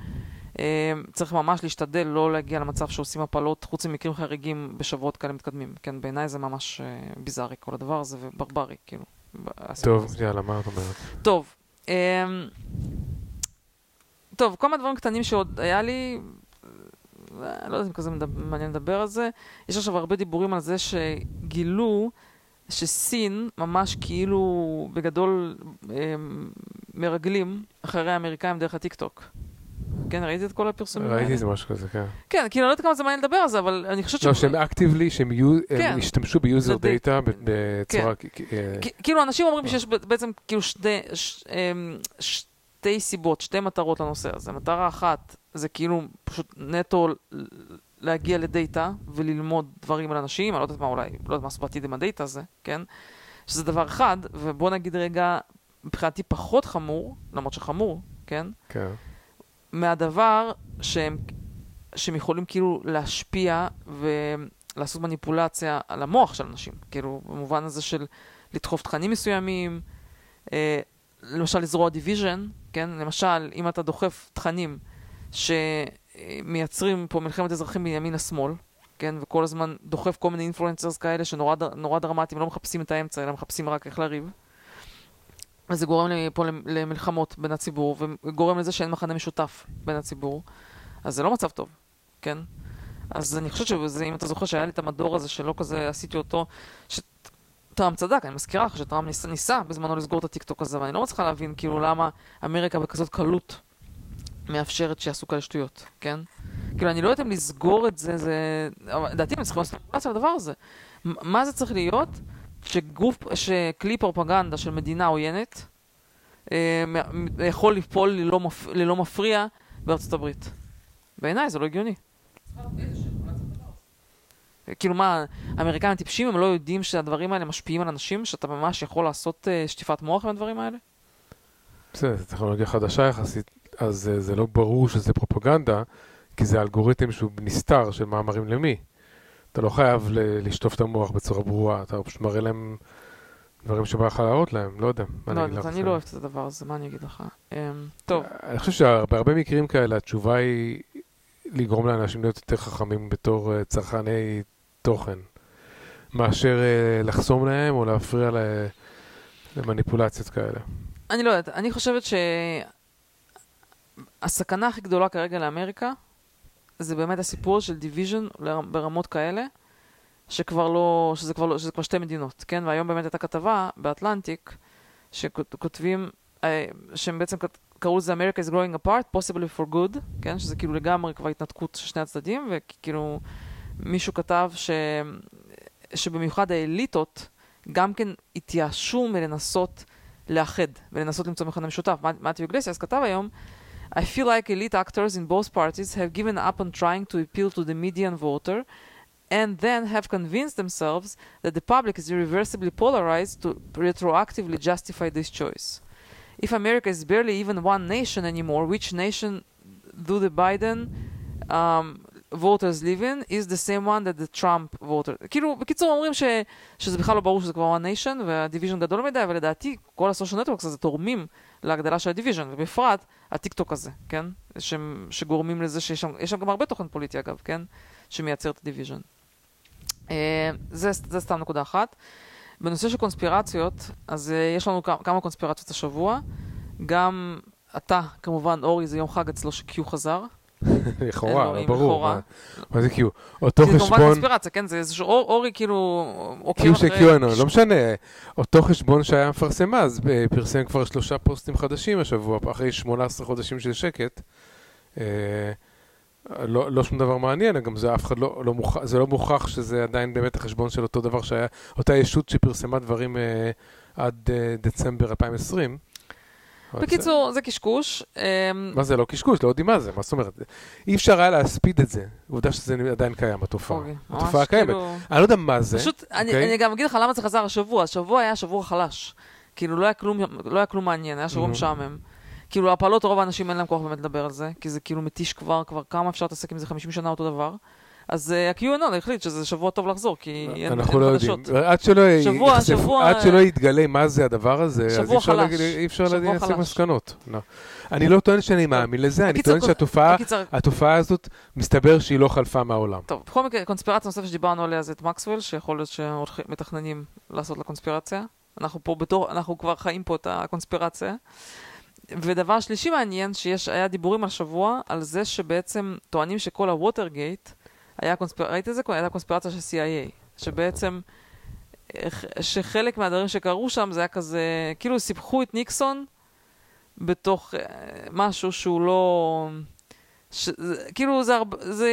אה, צריך ממש להשתדל לא להגיע למצב שעושים הפלות, חוץ ממקרים חריגים בשבועות כאלה מתקדמים. כן, בעיניי זה ממש אה, ביזארי כל הדבר הזה, וברברי, כאילו. טוב, הזה. יאללה, מה את אומרת? טוב, אמ, טוב, מיני דברים קטנים שעוד היה לי, לא יודעת אם כזה מעניין לדבר על זה. יש עכשיו הרבה דיבורים על זה שגילו שסין ממש כאילו בגדול אמ, מרגלים אחרי האמריקאים דרך הטיקטוק. כן, ראיתי את כל הפרסומים האלה? ראיתי איזה משהו כזה, כן. כן, כאילו, לא יודעת כמה זה מעניין לדבר על זה, אבל אני חושבת לא, שהם actively, שהם יהיו- הם כן. השתמשו ב users דאטה בצורה... אה, כאילו, אנשים אומרים שיש ב- בעצם כאילו ש, אמ, שתי סיבות, שתי מטרות לנושא הזה. מטרה אחת זה כאילו פשוט נטו להגיע לדאטה וללמוד דברים על אנשים, אני לא יודעת מה אולי, לא יודעת מה לעשות בעתיד עם הדאטה הזה, כן? שזה דבר אחד, ובוא נגיד רגע, מבחינתי פחות חמור, למרות שחמור, כן? כן. מהדבר שהם, שהם יכולים כאילו להשפיע ולעשות מניפולציה על המוח של אנשים. כאילו, במובן הזה של לדחוף תכנים מסוימים, אה, למשל לזרוע division, כן? למשל, אם אתה דוחף תכנים שמייצרים פה מלחמת אזרחים מימין לשמאל, כן? וכל הזמן דוחף כל מיני אינפלואנסרס כאלה שנורא דר- נורא דרמטיים, לא מחפשים את האמצע, אלא מחפשים רק איך לריב. וזה גורם לי פה למ- למלחמות בין הציבור, וגורם לזה שאין מחנה משותף בין הציבור. אז זה לא מצב טוב, כן? אז אני חושבת שזה, אם אתה זוכר שהיה לי את המדור הזה שלא כזה עשיתי אותו, שטראמפ צדק, אני מזכירה לך שטראמפ ניסה, ניסה בזמנו לסגור את הטיקטוק הזה, ואני לא מצליחה להבין כאילו למה אמריקה בכזאת קלות מאפשרת שיעשו כאלה שטויות, כן? כאילו, אני לא יודעת אם לסגור את זה, זה... לדעתי הם צריכים לעשות על הדבר הזה. מה זה צריך להיות? שגוף, שכלי פרופגנדה של מדינה עוינת אה, יכול לפעול ללא, מפ... ללא מפריע בארצות הברית. בעיניי זה לא הגיוני. כאילו מה, האמריקאים טיפשים, הם לא יודעים שהדברים האלה משפיעים על אנשים, שאתה ממש יכול לעשות אה, שטיפת מוח מהדברים האלה? בסדר, זו טכנולוגיה חדשה יחסית, אז אה, זה לא ברור שזה פרופגנדה, כי זה אלגוריתם שהוא נסתר של מאמרים למי. אתה לא חייב לשטוף את המוח בצורה ברורה, אתה פשוט מראה להם דברים שבא לך להראות להם, לא יודע. לא לך, אני לא אוהבת את הדבר הזה, מה אני אגיד לך? אמ, טוב, אני חושב שבהרבה מקרים כאלה התשובה היא לגרום לאנשים להיות יותר חכמים בתור אה, צרכני תוכן, מאשר אה, לחסום להם או להפריע למניפולציות כאלה. אני לא יודעת, אני חושבת שהסכנה הכי גדולה כרגע לאמריקה זה באמת הסיפור של division ברמות כאלה, שכבר לא, שזה כבר, לא, שזה כבר שתי מדינות, כן? והיום באמת הייתה כתבה באטלנטיק, שכותבים, אה, שהם בעצם קראו לזה America is growing apart, possibly for good, כן? שזה כאילו לגמרי כבר התנתקות של שני הצדדים, וכאילו מישהו כתב ש... שבמיוחד האליטות גם כן התייאשו מלנסות לאחד ולנסות למצוא מכנה משותף. מתיו איגלסיאס כתב היום, I feel like elite actors in both parties have given up on trying to appeal to the median voter and then have convinced themselves that the public is irreversibly polarized to retroactively justify this choice. If America is barely even one nation anymore, which nation do the Biden um, voters live in is the same one that the Trump voter. כאילו, בקיצור אומרים ש, שזה בכלל לא ברור שזה כבר one nation וה division גדול מדי, אבל לדעתי כל ה social networks הזה תורמים להגדלה של ה division, ובפרט הטיק טוק הזה, כן? ש, שגורמים לזה שיש שם, יש שם גם הרבה תוכן פוליטי אגב, כן? שמייצר את ה division. אה, זה, זה סתם נקודה אחת. בנושא של קונספירציות, אז uh, יש לנו כמה, כמה קונספירציות השבוע. גם אתה, כמובן, אורי, זה יום חג אצלו שקיו חזר. לכאורה, לא ברור. מה- זה קיו? אותו זה כמובן חשבון, קונספירציה, כן? זה איזשהו, אור, אורי כאילו קיו של אחרי... קיואנון, לא משנה. אותו חשבון שהיה מפרסם אז, אה, פרסם כבר שלושה פוסטים חדשים השבוע, אחרי 18 חודשים של שקט. אה, לא, לא שום דבר מעניין, גם זה אף אחד לא, לא מוכח, זה לא מוכח שזה עדיין באמת החשבון של אותו דבר שהיה, אותה ישות שפרסמה דברים אה, עד אה, דצמבר 2020. בקיצור, זה קשקוש. אמ, מה זה לא קשקוש, לא יודעים מה זה, מה זאת אומרת? אי אפשר היה להספיד את זה, עובדה שזה עדיין קיים, התופעה. אוקיי, התופעה קיימת. כאילו- אני לא יודע מה זה, פשוט, אני, אוקיי? אני גם אגיד לך למה זה חזר השבוע. השבוע היה שבוע חלש. כאילו, לא היה כלום, לא מעניין, היה שבוע. משעמם. כאילו, הפעלות, רוב האנשים אין להם כוח באמת לדבר על זה, כי זה כאילו מתיש כבר, כבר כמה אפשר להתעסק עם זה 50 שנה אותו דבר. אז uh, ה-QAnon החליט שזה שבוע טוב לחזור, כי אין, אין אנחנו לא חדשות. יודעים. עד שלא שבוע- ייחשף- שבוע- עד שלא יתגלה מה זה הדבר הזה, אז אי אפשר. להגיד- אי אפשר להסיק. מסקנות. לא. אני לא טוען שאני מאמין לזה, אני טוען שהתופעה הזאת, מסתבר שהיא לא חלפה מהעולם. טוב, בכל מקרה, קונספירציה נוספת שדיברנו עליה זה את מקסוול, שיכול להיות שמתכננים לעשות לה קונספירציה. אנחנו פה בתור, אנחנו כבר חיים פה את הקונספירציה. ודבר שלישי מעניין, שיש, היה דיבורים השבוע על זה שבעצם טוענים שכל הווטרגייט היה קונספירציה, ראית את זה? הייתה קונספירציה של CIA. שבעצם, שחלק מהדברים שקרו שם זה היה כזה, כאילו סיפחו את ניקסון בתוך אה, משהו שהוא לא... ש... כאילו זה הרבה, זה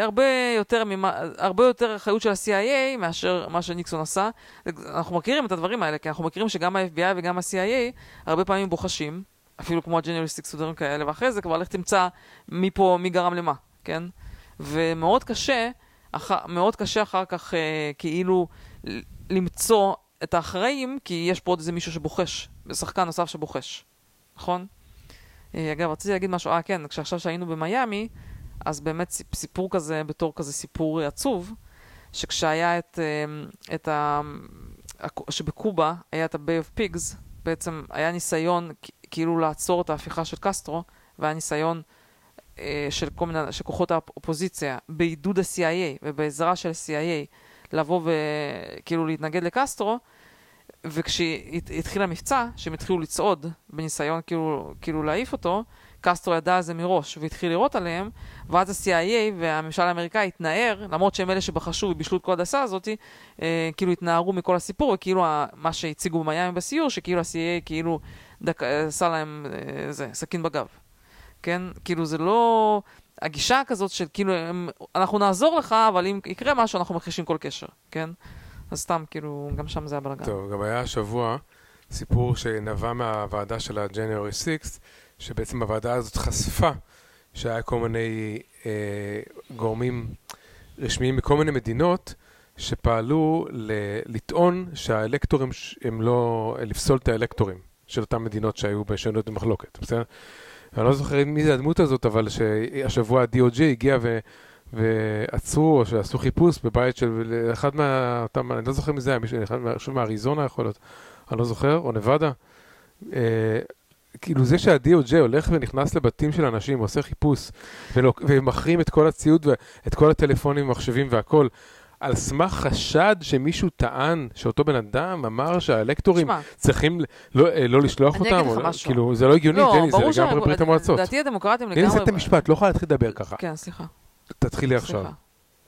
הרבה יותר ממה, הרבה יותר אחריות של ה-CIA מאשר מה שניקסון עשה. אנחנו מכירים את הדברים האלה, כי אנחנו מכירים שגם ה-FBI וגם ה-CIA הרבה פעמים בוחשים, אפילו כמו Six ודברים כאלה, ואחרי זה כבר לך תמצא מי פה, מי גרם למה, כן? ומאוד קשה, אח... מאוד קשה אחר כך אה, כאילו למצוא את האחראים, כי יש פה עוד איזה מישהו שבוחש, שחקן נוסף שבוחש, נכון? אה, אגב, רציתי להגיד משהו, אה כן, כשעכשיו שהיינו במיאמי, אז באמת סיפ- סיפור כזה, בתור כזה סיפור עצוב, שכשהיה את, אה, את ה... שבקובה היה את ה-Bay of Pigs, בעצם היה ניסיון כאילו לעצור את ההפיכה של קסטרו, והיה ניסיון של כל מיני, של כוחות האופוזיציה, בעידוד ה-CIA ובעזרה של ה-CIA, לבוא וכאילו להתנגד לקסטרו, וכשהתחיל המבצע, שהם התחילו לצעוד בניסיון כאילו, כאילו להעיף אותו, קסטרו ידע על זה מראש והתחיל לירות עליהם, ואז ה-CIA והממשל האמריקאי התנער, למרות שהם אלה שבחשו ובישלו את כל הדסה הזאת, אה, כאילו התנערו מכל הסיפור, וכאילו מה שהציגו במיאמי בסיור, שכאילו ה-CIA כאילו אה, עשה להם אה, זה, סכין בגב. כן? כאילו זה לא... הגישה כזאת של כאילו, הם, אנחנו נעזור לך, אבל אם יקרה משהו, אנחנו מכחישים כל קשר, כן? אז סתם, כאילו, גם שם זה היה בלאגן. טוב, גם היה השבוע סיפור שנבע מהוועדה של ה-January 6, שבעצם הוועדה הזאת חשפה שהיה כל מיני אה, גורמים רשמיים מכל מיני מדינות שפעלו ל- לטעון שהאלקטורים הם לא, לפסול את האלקטורים של אותן מדינות שהיו בשנות במחלוקת, בסדר? אני לא זוכר מי זה הדמות הזאת, אבל שהשבוע ה-DOJ הגיע ו... ועצרו, או שעשו חיפוש בבית של אחד מה... אותם, אני לא זוכר מי זה היה, אחד מה- מישהו מאריזונה יכול להיות, אני לא זוכר, או נבדה. אה, כאילו זה שה-DOJ הולך ונכנס לבתים של אנשים, עושה חיפוש, ולא, ומחרים את כל הציוד ואת כל הטלפונים, מחשבים והכל, על סמך חשד שמישהו טען, שאותו בן אדם אמר שהאלקטורים שמע, צריכים לא, אה, לא לשלוח אני אותם, אגיד לך משהו. כאילו זה לא הגיוני, לא, דני, זה לגמרי ברית המועצות. לדעתי הדמוקרטים לגמרי... לי לסיים את המשפט, לא יכולה להתחיל לדבר ככה. כן, סליחה. תתחילי עכשיו.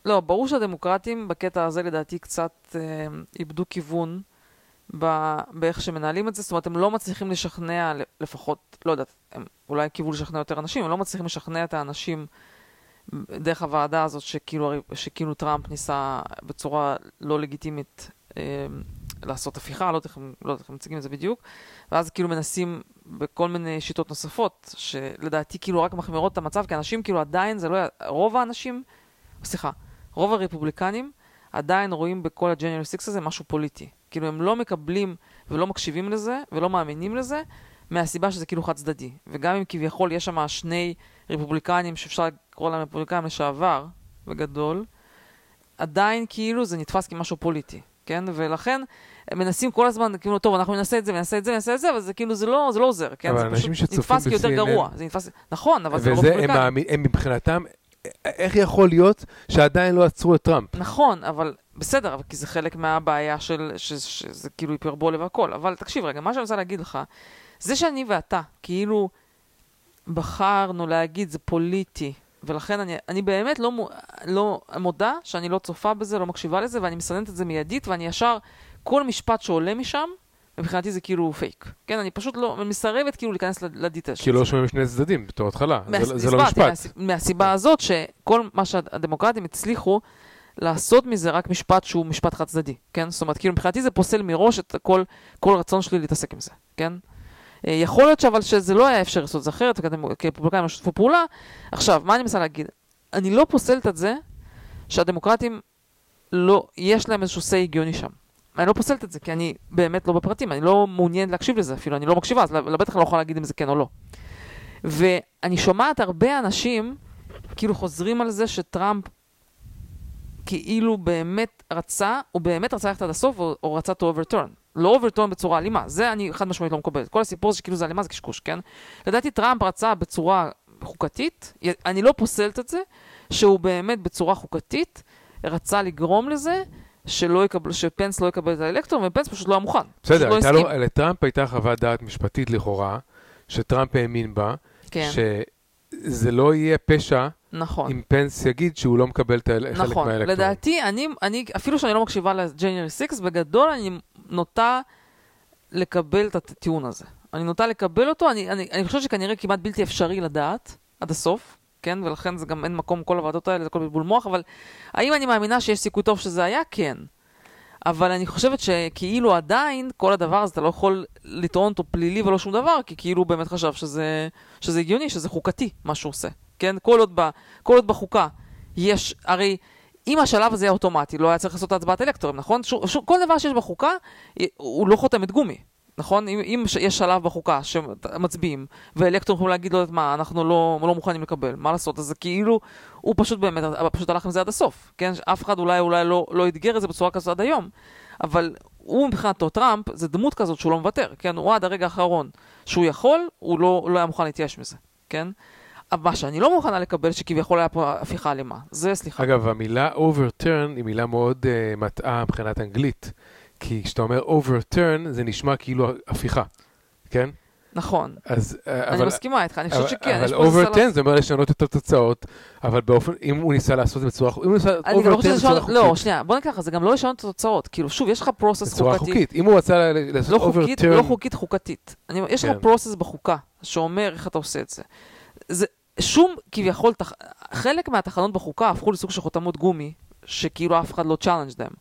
לא, ברור שהדמוקרטים בקטע הזה לדעתי קצת אה, איבדו כיוון ב- באיך שמנהלים את זה, זאת אומרת, הם לא מצליחים לשכנע, לפחות, לא יודעת, הם אולי קיוו לשכנע יותר אנשים, הם לא מצליחים לשכנע את האנשים דרך הוועדה הזאת שכאילו, שכאילו טראמפ ניסה בצורה לא לגיטימית אה, לעשות הפיכה, לא יודעת לא הם מציגים את זה בדיוק, ואז כאילו מנסים בכל מיני שיטות נוספות, שלדעתי כאילו רק מחמירות את המצב, כי אנשים כאילו עדיין, זה לא... רוב האנשים, סליחה, רוב הרפובליקנים עדיין רואים בכל הג'נרל סיקס הזה משהו פוליטי. כאילו הם לא מקבלים ולא מקשיבים לזה ולא מאמינים לזה, מהסיבה שזה כאילו חד צדדי. וגם אם כביכול יש שם שני רפובליקנים שאפשר לקרוא להם רפובליקנים לשעבר, בגדול, עדיין כאילו זה נתפס כמשהו פוליטי, כן? ולכן הם מנסים כל הזמן, כאילו, טוב, אנחנו נעשה את זה, ונעשה את זה, ונעשה את זה, אבל זה כאילו, זה לא, זה לא עוזר, כן? זה פשוט נתפס כיותר ב-CNN גרוע. זה נתפס, נכון, אבל זה לא וזה, הם, הם מבחינתם, איך יכול להיות שעדיין לא עצרו את טראמפ? נכון, אבל בסדר, אבל כי זה חלק מהבעיה של, ש, שזה כאילו היפרבולה והכל. אבל תקשיב רגע, מה שאני רוצה להגיד לך, זה שאני ואתה, כאילו, בחרנו להגיד זה פוליטי, ולכן אני, אני באמת לא, לא מודה שאני לא צופה בזה, לא מקשיבה לזה, ואני מסננת את זה מיידית, ואני ישר, כל משפט שעולה משם, מבחינתי זה כאילו פייק. כן, אני פשוט לא, אני מסרבת כאילו להיכנס לדיטה של כי זה. לא שומעים שני צדדים בתור התחלה, זה, מהס- לא- זה לא הסברתי, משפט. מהס- מהסיבה הזאת שכל מה שהדמוקרטים הצליחו לעשות מזה רק משפט שהוא משפט חד צדדי, כן? זאת אומרת, כאילו מבחינתי זה פוסל מראש את כל, כל רצון שלי להתעסק עם זה, כן? אה, יכול להיות שאבל שזה לא היה אפשר לעשות את זה אחרת, וכי כרפובליקאים לא שיתפו פעולה. עכשיו, מה אני מנסה להגיד? אני לא פוסלת את זה שהדמוקרטים לא, יש להם איזשהו say הגיוני שם. אני לא פוסלת את זה, כי אני באמת לא בפרטים, אני לא מעוניין להקשיב לזה אפילו, אני לא מקשיבה, אז לבטח לא יכול להגיד אם זה כן או לא. ואני שומעת הרבה אנשים כאילו חוזרים על זה שטראמפ כאילו באמת רצה, הוא באמת רצה ללכת עד הסוף, או, או רצה to overturn. לא overturn בצורה אלימה, זה אני חד משמעית לא מקבלת. כל הסיפור הזה שכאילו זה אלימה זה קשקוש, כן? לדעתי טראמפ רצה בצורה חוקתית, אני לא פוסלת את זה, שהוא באמת בצורה חוקתית רצה לגרום לזה שלא יקבל, שפנס לא יקבל את האלקטור, ופנס פשוט לא היה מוכן. בסדר, לא לו, לטראמפ הייתה חוות דעת משפטית לכאורה, שטראמפ האמין בה, כן. שזה לא יהיה פשע נכון. אם פנס יגיד שהוא לא מקבל את חלק נכון. מהאלקטורים. לדעתי, אני, אני, אפילו שאני לא מקשיבה לג'ניארי 6, בגדול אני נוטה לקבל את הטיעון הזה. אני נוטה לקבל אותו, אני, אני, אני חושבת שכנראה כמעט בלתי אפשרי לדעת עד הסוף, כן? ולכן זה גם אין מקום, כל הוועדות האלה, זה הכל בלבול מוח, אבל האם אני מאמינה שיש סיכוי טוב שזה היה? כן. אבל אני חושבת שכאילו עדיין, כל הדבר הזה, אתה לא יכול לטעון אותו פלילי ולא שום דבר, כי כאילו הוא באמת חשב שזה, שזה הגיוני, שזה חוקתי, מה שהוא עושה. כן? כל עוד, ב, כל עוד בחוקה יש, הרי אם השלב הזה היה אוטומטי, לא היה צריך לעשות הצבעת אלקטורים, נכון? ש, ש, כל דבר שיש בחוקה, הוא לא חותמת גומי. נכון? אם, אם יש שלב בחוקה שמצביעים, ואלקטורים יכולים להגיד, לא יודעת מה, אנחנו לא, לא מוכנים לקבל, מה לעשות? אז זה כאילו, הוא פשוט באמת, פשוט הלך עם זה עד הסוף, כן? אף אחד אולי אולי לא, לא אתגר את זה בצורה כזאת עד היום, אבל הוא מבחינתו, טראמפ, זה דמות כזאת שהוא לא מוותר, כן? הוא עד הרגע האחרון שהוא יכול, הוא לא, לא היה מוכן להתייאש מזה, כן? מה שאני לא מוכנה לקבל, שכביכול היה פה הפיכה אלימה. זה, סליחה. אגב, המילה overturn היא מילה מאוד uh, מטעה מבחינת אנגלית. כי כשאתה אומר overturn, זה נשמע כאילו הפיכה, כן? נכון. אז, אה, אני אבל, מסכימה איתך, אני חושבת שכן. אבל overturn זה אומר לשנות את התוצאות, אבל באופן, אם הוא ניסה לעשות את זה בצורה חוקית, אם הוא ניסה overturn לא בצורה חוקית. לא, שנייה, בוא נקרא לך, זה גם לא לשנות את התוצאות. כאילו, שוב, יש לך פרוסס חוקתי. בצורה חוקית, אם הוא רצה לעשות לא overturn... לא חוקית, חוקתית. יש לך כן. פרוסס בחוקה, שאומר איך אתה עושה את זה. שום, כביכול, חלק מהתחנות בחוקה הפכו לסוג של חותמות גומי, שכאילו אף אחד לא challenge them.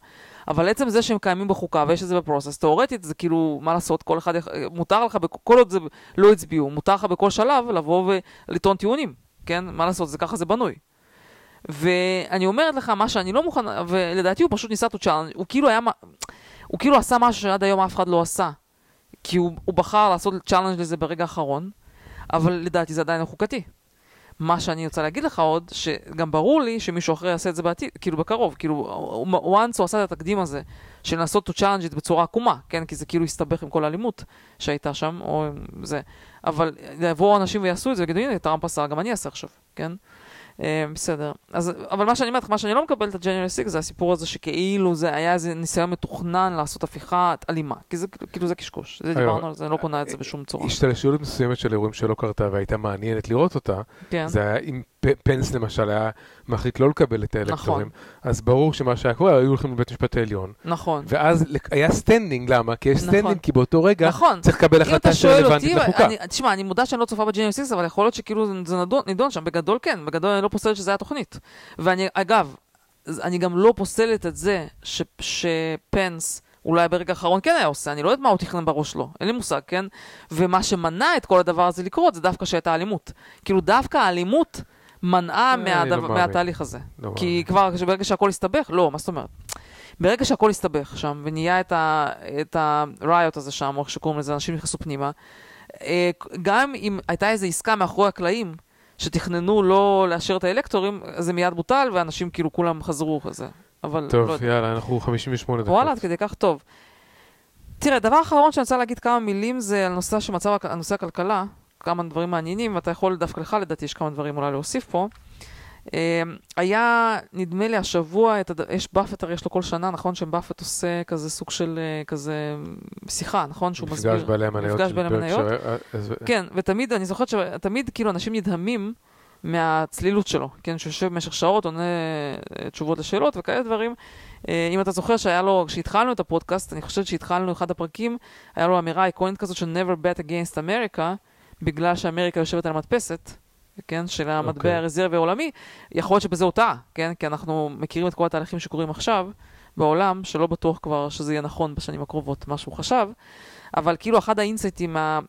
אבל עצם זה שהם קיימים בחוקה ויש את זה בפרוסס, תאורטית זה כאילו, מה לעשות, כל אחד, מותר לך, כל עוד זה לא הצביעו, מותר לך בכל שלב לבוא ולטעון טיעונים, כן? מה לעשות, זה ככה זה בנוי. ואני אומרת לך, מה שאני לא מוכן, ולדעתי הוא פשוט ניסה to challenge, הוא כאילו היה, הוא כאילו עשה משהו שעד היום אף אחד לא עשה. כי הוא, הוא בחר לעשות challenge לזה ברגע האחרון, אבל לדעתי זה עדיין לא חוקתי. מה שאני רוצה להגיד לך עוד, שגם ברור לי שמישהו אחר יעשה את זה בעתיד, כאילו בקרוב, כאילו, once הוא עשה את התקדים הזה, של לנסות to challenge it בצורה עקומה, כן? כי זה כאילו הסתבך עם כל האלימות שהייתה שם, או זה. אבל יבואו אנשים ויעשו את זה, ויגידו, הנה, טראמפ עשה, גם אני אעשה עכשיו, כן? אה, בסדר. אז, אבל מה שאני אומרת, מה שאני לא מקבל את הג'נרל סיק זה הסיפור הזה שכאילו זה היה איזה ניסיון מתוכנן לעשות הפיכה אלימה. כי זה כאילו זה קשקוש. זה דיברנו על זה, אני לא קונה את זה בשום צורה. השתלשלות מסוימת של אירועים שלא קרתה והייתה מעניינת לראות אותה, כן. זה היה אם פנס למשל היה מחליט לא לקבל את האלקטורים, נכון. אז ברור שמה שהיה קורה, היו הולכים לבית המשפט העליון. נכון. ואז היה standing, למה? כי יש נכון. standing, כי באותו רגע נכון. צריך לקבל החלטה שרלוונטית לחוקה. תשמע, אני מודה שאני לא צופה בג'יניוס 6, אבל יכול להיות שכאילו זה נדון, נדון שם, בגדול כן, בגדול אני לא פוסלת שזה היה תוכנית. ואני, אגב, אני גם לא פוסלת את זה ש, שפנס... אולי ברגע האחרון כן היה עושה, אני לא יודעת מה הוא תכנן בראש שלו, אין לי מושג, כן? ומה שמנע את כל הדבר הזה לקרות זה דווקא שהייתה אלימות. כאילו דווקא האלימות מנעה אה, לא מהתהליך הזה. לא כי כבר ברגע שהכל הסתבך, לא, מה זאת אומרת? ברגע שהכל הסתבך שם, ונהיה את הריוט הזה שם, או איך שקוראים לזה, אנשים נכנסו פנימה, אה, גם אם הייתה איזו עסקה מאחורי הקלעים, שתכננו לא לאשר את האלקטורים, זה מיד בוטל, ואנשים כאילו כולם חזרו כזה. אבל טוב, לא יאללה, אנחנו 58 דקות. וואלה, עד כדי כך טוב. תראה, דבר אחרון שאני רוצה להגיד כמה מילים זה על נושא שמצב, נושא הכלכלה. כמה דברים מעניינים, ואתה יכול דווקא לך, לדעתי, יש כמה דברים אולי להוסיף פה. Uh, היה, נדמה לי, השבוע, את, יש באפט, הרי יש לו כל שנה, נכון? שבאפט עושה כזה סוג של, uh, כזה שיחה, נכון? שהוא מסביר. מפגש בעלי המניות. מפגש בעלי המניות. כן, ותמיד, אני זוכרת שתמיד כאילו אנשים נדהמים מהצלילות שלו, כן? שהוא יושב במשך שעות, עונה אה, תשובות לשאלות וכאלה דברים. אם אתה זוכר שהיה לו, כשהתחלנו את הפודקאסט, אני חושבת שהתחלנו אחד הפרקים, היה לו אמירה איקונית כזאת של never bet against America. בגלל שאמריקה יושבת על המדפסת, כן, של המטבע okay. אוקיי. הרזרבי העולמי, יכול להיות שבזה הוא טעה, כן, כי אנחנו מכירים את כל התהליכים שקורים עכשיו בעולם, שלא בטוח כבר שזה יהיה נכון בשנים הקרובות, מה שהוא חשב, אבל כאילו אחד ה insightים, ה...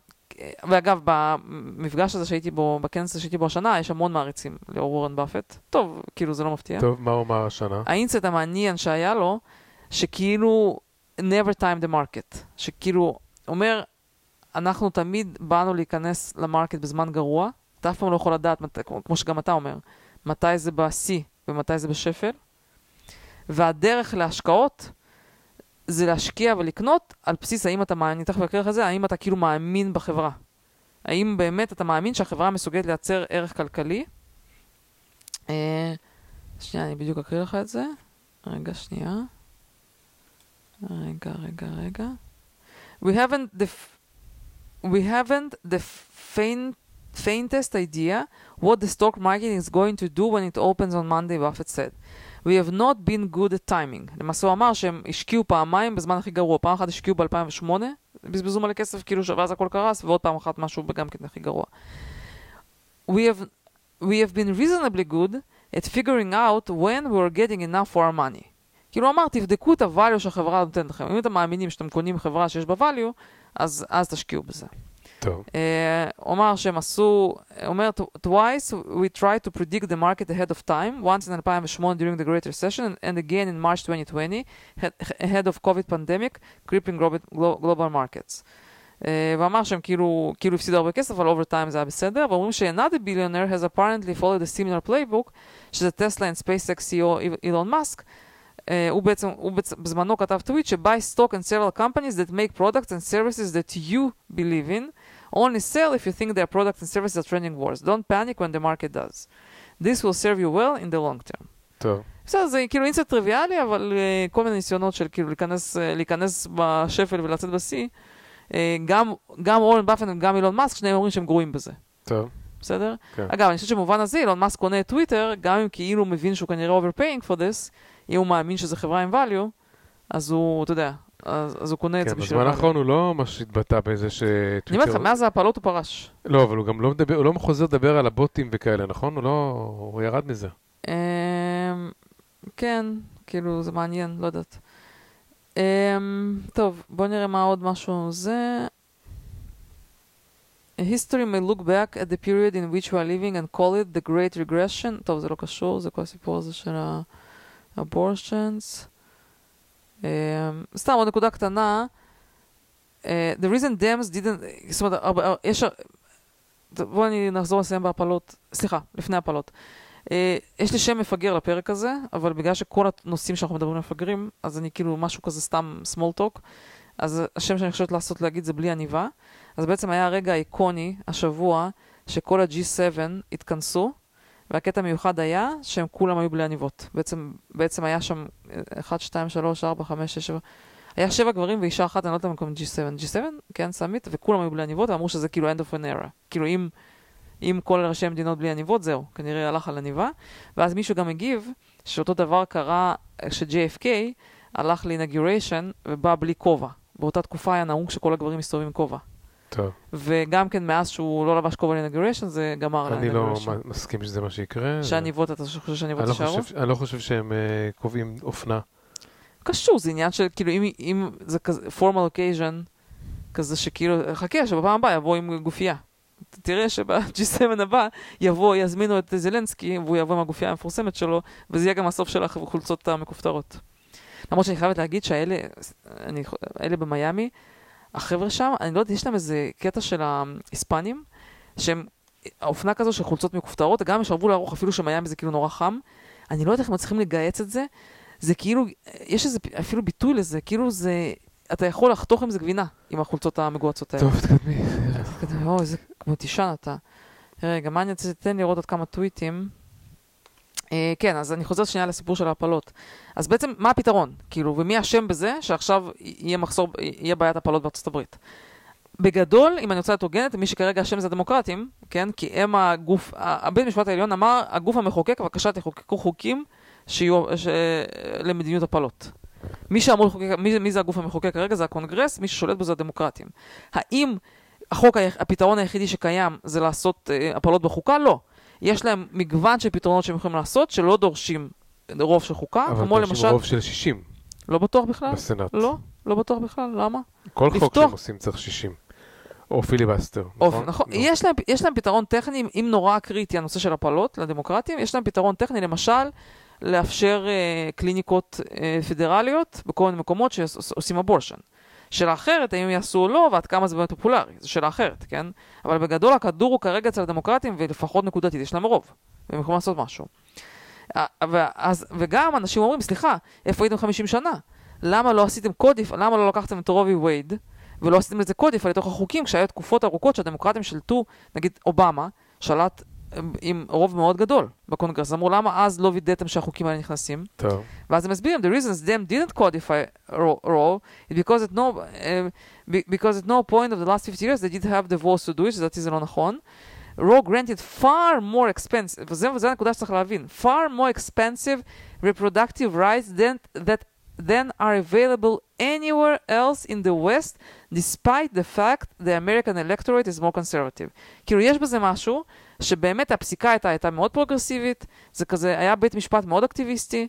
ואגב, במפגש הזה שהייתי בו, בכנס הזה שהייתי בו השנה, יש המון מעריצים לוורן באפט. טוב, כאילו זה לא מפתיע. טוב, מה הוא אמר השנה? האינסייט המעניין שהיה לו, שכאילו never time the market, שכאילו אומר, אנחנו תמיד באנו להיכנס למרקט בזמן גרוע, אתה אף פעם לא יכול לדעת, מת, כמו, שגם אתה אומר, מתי זה בשיא ומתי זה בשפל. והדרך להשקעות זה להשקיע ולקנות על בסיס האם אתה אני תכף אקריא לך את זה, האם אתה כאילו מאמין בחברה. האם באמת אתה מאמין שהחברה מסוגלת לייצר ערך כלכלי? אה, שנייה, אני בדיוק אקריא לך את זה. רגע, שנייה. רגע, רגע, רגע. We haven't we haven't the faint, faintest idea what the stock market is going to do when it opens on Monday, Buffett said. We have not been good at timing. למעשה הוא אמר שהם השקיעו פעמיים בזמן הכי גרוע. פעם אחת השקיעו ב-2008, בזבזו מלא כסף, כאילו, ואז הכל קרס, ועוד פעם אחת משהו גם כן הכי גרוע. We have, we have been reasonably good at figuring out when we are getting enough for our money. כאילו אמר, תבדקו את ה-value שהחברה נותנת לכם. אם אתם מאמינים שאתם קונים חברה שיש בה value, אז, אז תשקיעו בזה. טוב. Uh, הוא אמר שהם עשו, אומר, twice we tried to predict the market ahead of time, once in 2008 during the Great Recession, and again in March 2020, ahead of COVID pandemic, creeping global, markets. Uh, ואמר שהם כאילו, כאילו הפסידו הרבה כסף, אבל over time זה היה בסדר, ואומרים ש-another billionaire has apparently followed a similar playbook, שזה טסלה and SpaceX CEO אילון מאסק, Uh, הוא בעצם, הוא בזמנו כתב טוויט ש-buy stock in several companies that make products and services that you believe in, only sell if you think their products and services are trending wars. Don't panic when the market does. This will serve you well in the long term. טוב. בסדר, זה כאילו אינסט טריוויאלי, אבל uh, כל מיני ניסיונות של כאילו להיכנס, uh, להיכנס בשפל ולצאת בשיא, uh, גם, גם אורן באפן וגם אילון מאסק, שניהם אומרים שהם גרועים בזה. טוב. בסדר? כן. אגב, אני חושבת שבמובן הזה אילון מאסק קונה את טוויטר, גם אם כאילו מבין שהוא כנראה overpaying for this, אם הוא מאמין שזו חברה עם value, אז הוא, אתה יודע, אז, אז הוא קונה את כן, זה בשביל... בזמן value. האחרון הוא לא ממש התבטא בזה שטוויטר... אני אומרת לך, מאז ההפלות הוא פרש. לא, אבל הוא גם לא מדבר, הוא לא חוזר לדבר על הבוטים וכאלה, נכון? הוא לא... הוא ירד מזה. אמ, כן, כאילו, זה מעניין, לא יודעת. אמ, טוב, בוא נראה מה עוד משהו זה. History may look back at the period in which we are living and call it the Great Regression. טוב, זה לא קשור, זה כל הסיפור הזה של ה-abortions. Um, סתם עוד נקודה קטנה. Uh, the reason Dems didn't, זאת אומרת, הרבה- יש, בואו אני נחזור לסיים בהפלות, סליחה, לפני הפלות. Uh, יש לי שם מפגר לפרק הזה, אבל בגלל שכל הנושאים שאנחנו מדברים מפגרים, אז אני כאילו משהו כזה סתם small talk, אז השם שאני חושבת לעשות להגיד זה בלי עניבה. אז בעצם היה הרגע האיקוני השבוע, שכל ה-G7 התכנסו, והקטע המיוחד היה שהם כולם היו בלי עניבות. בעצם, בעצם היה שם 1, 2, 3, 4, 5, 6, 7, היה שבע גברים ואישה אחת, אני לא יודעת קוראים G7. G7, כן, סאמיט, וכולם היו בלי עניבות, ואמרו שזה כאילו end of an era. כאילו אם, אם כל ראשי המדינות בלי עניבות, זהו, כנראה הלך על עניבה. ואז מישהו גם הגיב שאותו דבר קרה ש-JFK הלך לאינגוריישן ובא בלי כובע. באותה תקופה היה נהוג שכל הגברים מסתובבים עם כובע. טוב. וגם כן מאז שהוא לא לבש כובע לאינגוריישן, זה גמר אני לא מסכים שזה מה שיקרה. שהעניבות, אתה חושב שהעניבות אני לא יישארו? אני לא חושב שהם אה, קובעים אופנה. קשור, זה עניין של, כאילו, אם, אם זה כזה, formal occasion, כזה שכאילו, חכה, שבפעם הבאה יבוא עם גופייה. תראה שב-G7 הבא יבוא, יזמינו את זלנסקי, והוא יבוא עם הגופייה המפורסמת שלו, וזה יהיה גם הסוף של החולצות המכופתרות. למרות שאני חייבת להגיד שהאלה, אני, אלה במיאמי, החבר'ה שם, אני לא יודעת, יש להם איזה קטע של ההיספנים, שהם, האופנה כזו של חולצות מכופתרות, גם אם ישרבו לארוך אפילו שמיאמי זה כאילו נורא חם, אני לא יודעת איך הם מצליחים לגהץ את זה, זה כאילו, יש איזה אפילו ביטוי לזה, כאילו זה, אתה יכול לחתוך עם זה גבינה, עם החולצות המגועצות האלה. טוב, תקדמי. כזה, אוי, איזה כמו תישן אתה. רגע, מה אני רוצה, תן לראות עוד כמה טוויטים. אה, כן, אז אני חוזרת שנייה לסיפור של ההפלות. אז בעצם, מה הפתרון? כאילו, ומי אשם בזה שעכשיו יהיה מחסור, יהיה בעיית הפלות בארצות הברית? בגדול, אם אני רוצה להיות הוגנת, מי שכרגע אשם זה הדמוקרטים, כן? כי הם הגוף, הבית המשפט העליון אמר, הגוף המחוקק, בבקשה תחוקקו חוקים שיהיו, ש... למדיניות הפלות. מי שאמור לחוקק, מי, מי זה הגוף המחוקק כרגע? זה הקונגרס, מי ששולט בו זה הדמוקרטים. האם החוק, הפתרון היחידי שקיים זה לעשות אה, הפלות בחוקה? לא. יש להם מגוון של פתרונות שהם יכולים לעשות, שלא דורשים רוב של חוקה, אבל כמו דורשים למשל... רוב של 60 לא בטוח בכלל? בסנאט. לא, לא בטוח בכלל, למה? כל חוק לפתוח- שהם עושים צריך 60. או פיליבסטר, או, נכון? נכון. לא. יש, להם, יש להם פתרון טכני, אם נורא קריטי הנושא של הפלות לדמוקרטים, יש להם פתרון טכני, למשל, לאפשר אה, קליניקות אה, פדרליות בכל מיני מקומות שעושים אבורשן. שאלה אחרת, האם יעשו או לא, ועד כמה זה באמת פופולרי, זו שאלה אחרת, כן? אבל בגדול הכדור הוא כרגע אצל הדמוקרטים, ולפחות נקודתית יש להם רוב, והם יכולים לעשות משהו. ואז, וגם אנשים אומרים, סליחה, איפה הייתם 50 שנה? למה לא עשיתם קודיף, למה לא לקחתם את רובי וייד, ולא עשיתם לזה קודיף לתוך החוקים, כשהיו תקופות ארוכות שהדמוקרטים שלטו, נגיד אובמה, שלט עם רוב מאוד גדול בקונגרס. אמרו, למה אז לא וידאתם שהחוקים האלה נכנסים? טוב. ואז הם מסבירים, the reasons them didn't codify role is because at no, uh, because at no point of the last 50 years they did have the votes to do it, שלדעתי זה לא נכון. Roe granted far more expensive, וזה, וזה הנקודה שצריך להבין, far more expensive reproductive rights than, that then are available anywhere else in the West, despite the fact the American electorate is more conservative. כאילו, יש בזה משהו שבאמת הפסיקה הייתה, הייתה מאוד פרוגרסיבית, זה כזה, היה בית משפט מאוד אקטיביסטי,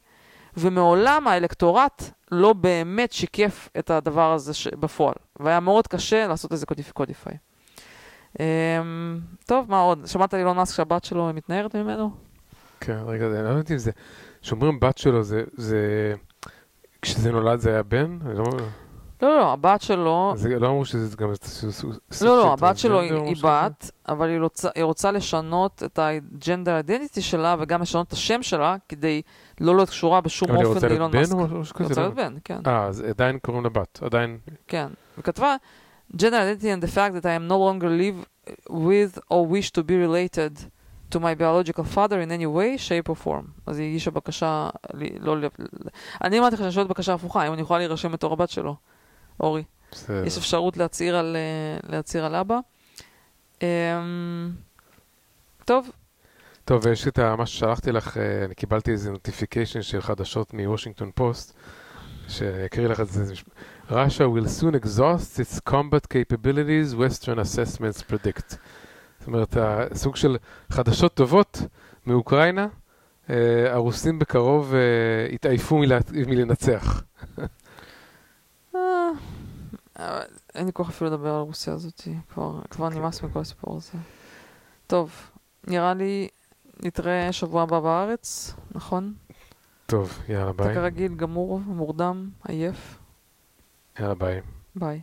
ומעולם האלקטורט לא באמת שיקף את הדבר הזה ש... בפועל, והיה מאוד קשה לעשות איזה קודיפיי. Um, טוב, מה עוד? שמעת אילון מאסק שהבת שלו מתנערת ממנו? כן, רגע, אני לא יודעת אם זה... כשאומרים בת שלו, זה... זה... כשזה נולד זה היה בן? לא... לא, לא, הבת שלו... זה לא אמרו שזה גם... לא, לא, הבת שלו היא בת, אבל היא רוצה, לשנות את הג'נדר אידנטיטי שלה וגם לשנות את השם שלה כדי לא להיות קשורה בשום אופן לאילון מאסק. אבל היא רוצה להיות בן או משהו כזה? היא רוצה להיות בן, כן. אה, אז עדיין קוראים לה בת, עדיין... כן, וכתבה, gender identity and the fact that I am no longer live with or wish to be related to my biological father in any way, shape or form. אז היא הגישה בקשה, לא... אני אמרתי לך שאני שואלת בקשה הפוכה, אם אני יכולה להירשם בתור הבת שלו. אורי. בסדר. יש אפשרות להצהיר על, אה, להצהיר על אבא. אמ, טוב. טוב, ויש את מה ששלחתי לך, אה, אני קיבלתי איזה notification של חדשות מוושינגטון פוסט, שאקריא לך את זה. Russia will soon exhaust its combat capabilities, Western assessments predict. זאת אומרת, סוג של חדשות טובות מאוקראינה, אה, הרוסים בקרוב יתעייפו מלנצח. אין לי כוח אפילו לדבר על רוסיה הזאת, כבר, כבר נמאס מכל הסיפור הזה. טוב, נראה לי נתראה שבוע הבא בארץ, נכון? טוב, יאללה ביי. אתה כרגיל גמור, מורדם, עייף. יאללה ביי. ביי.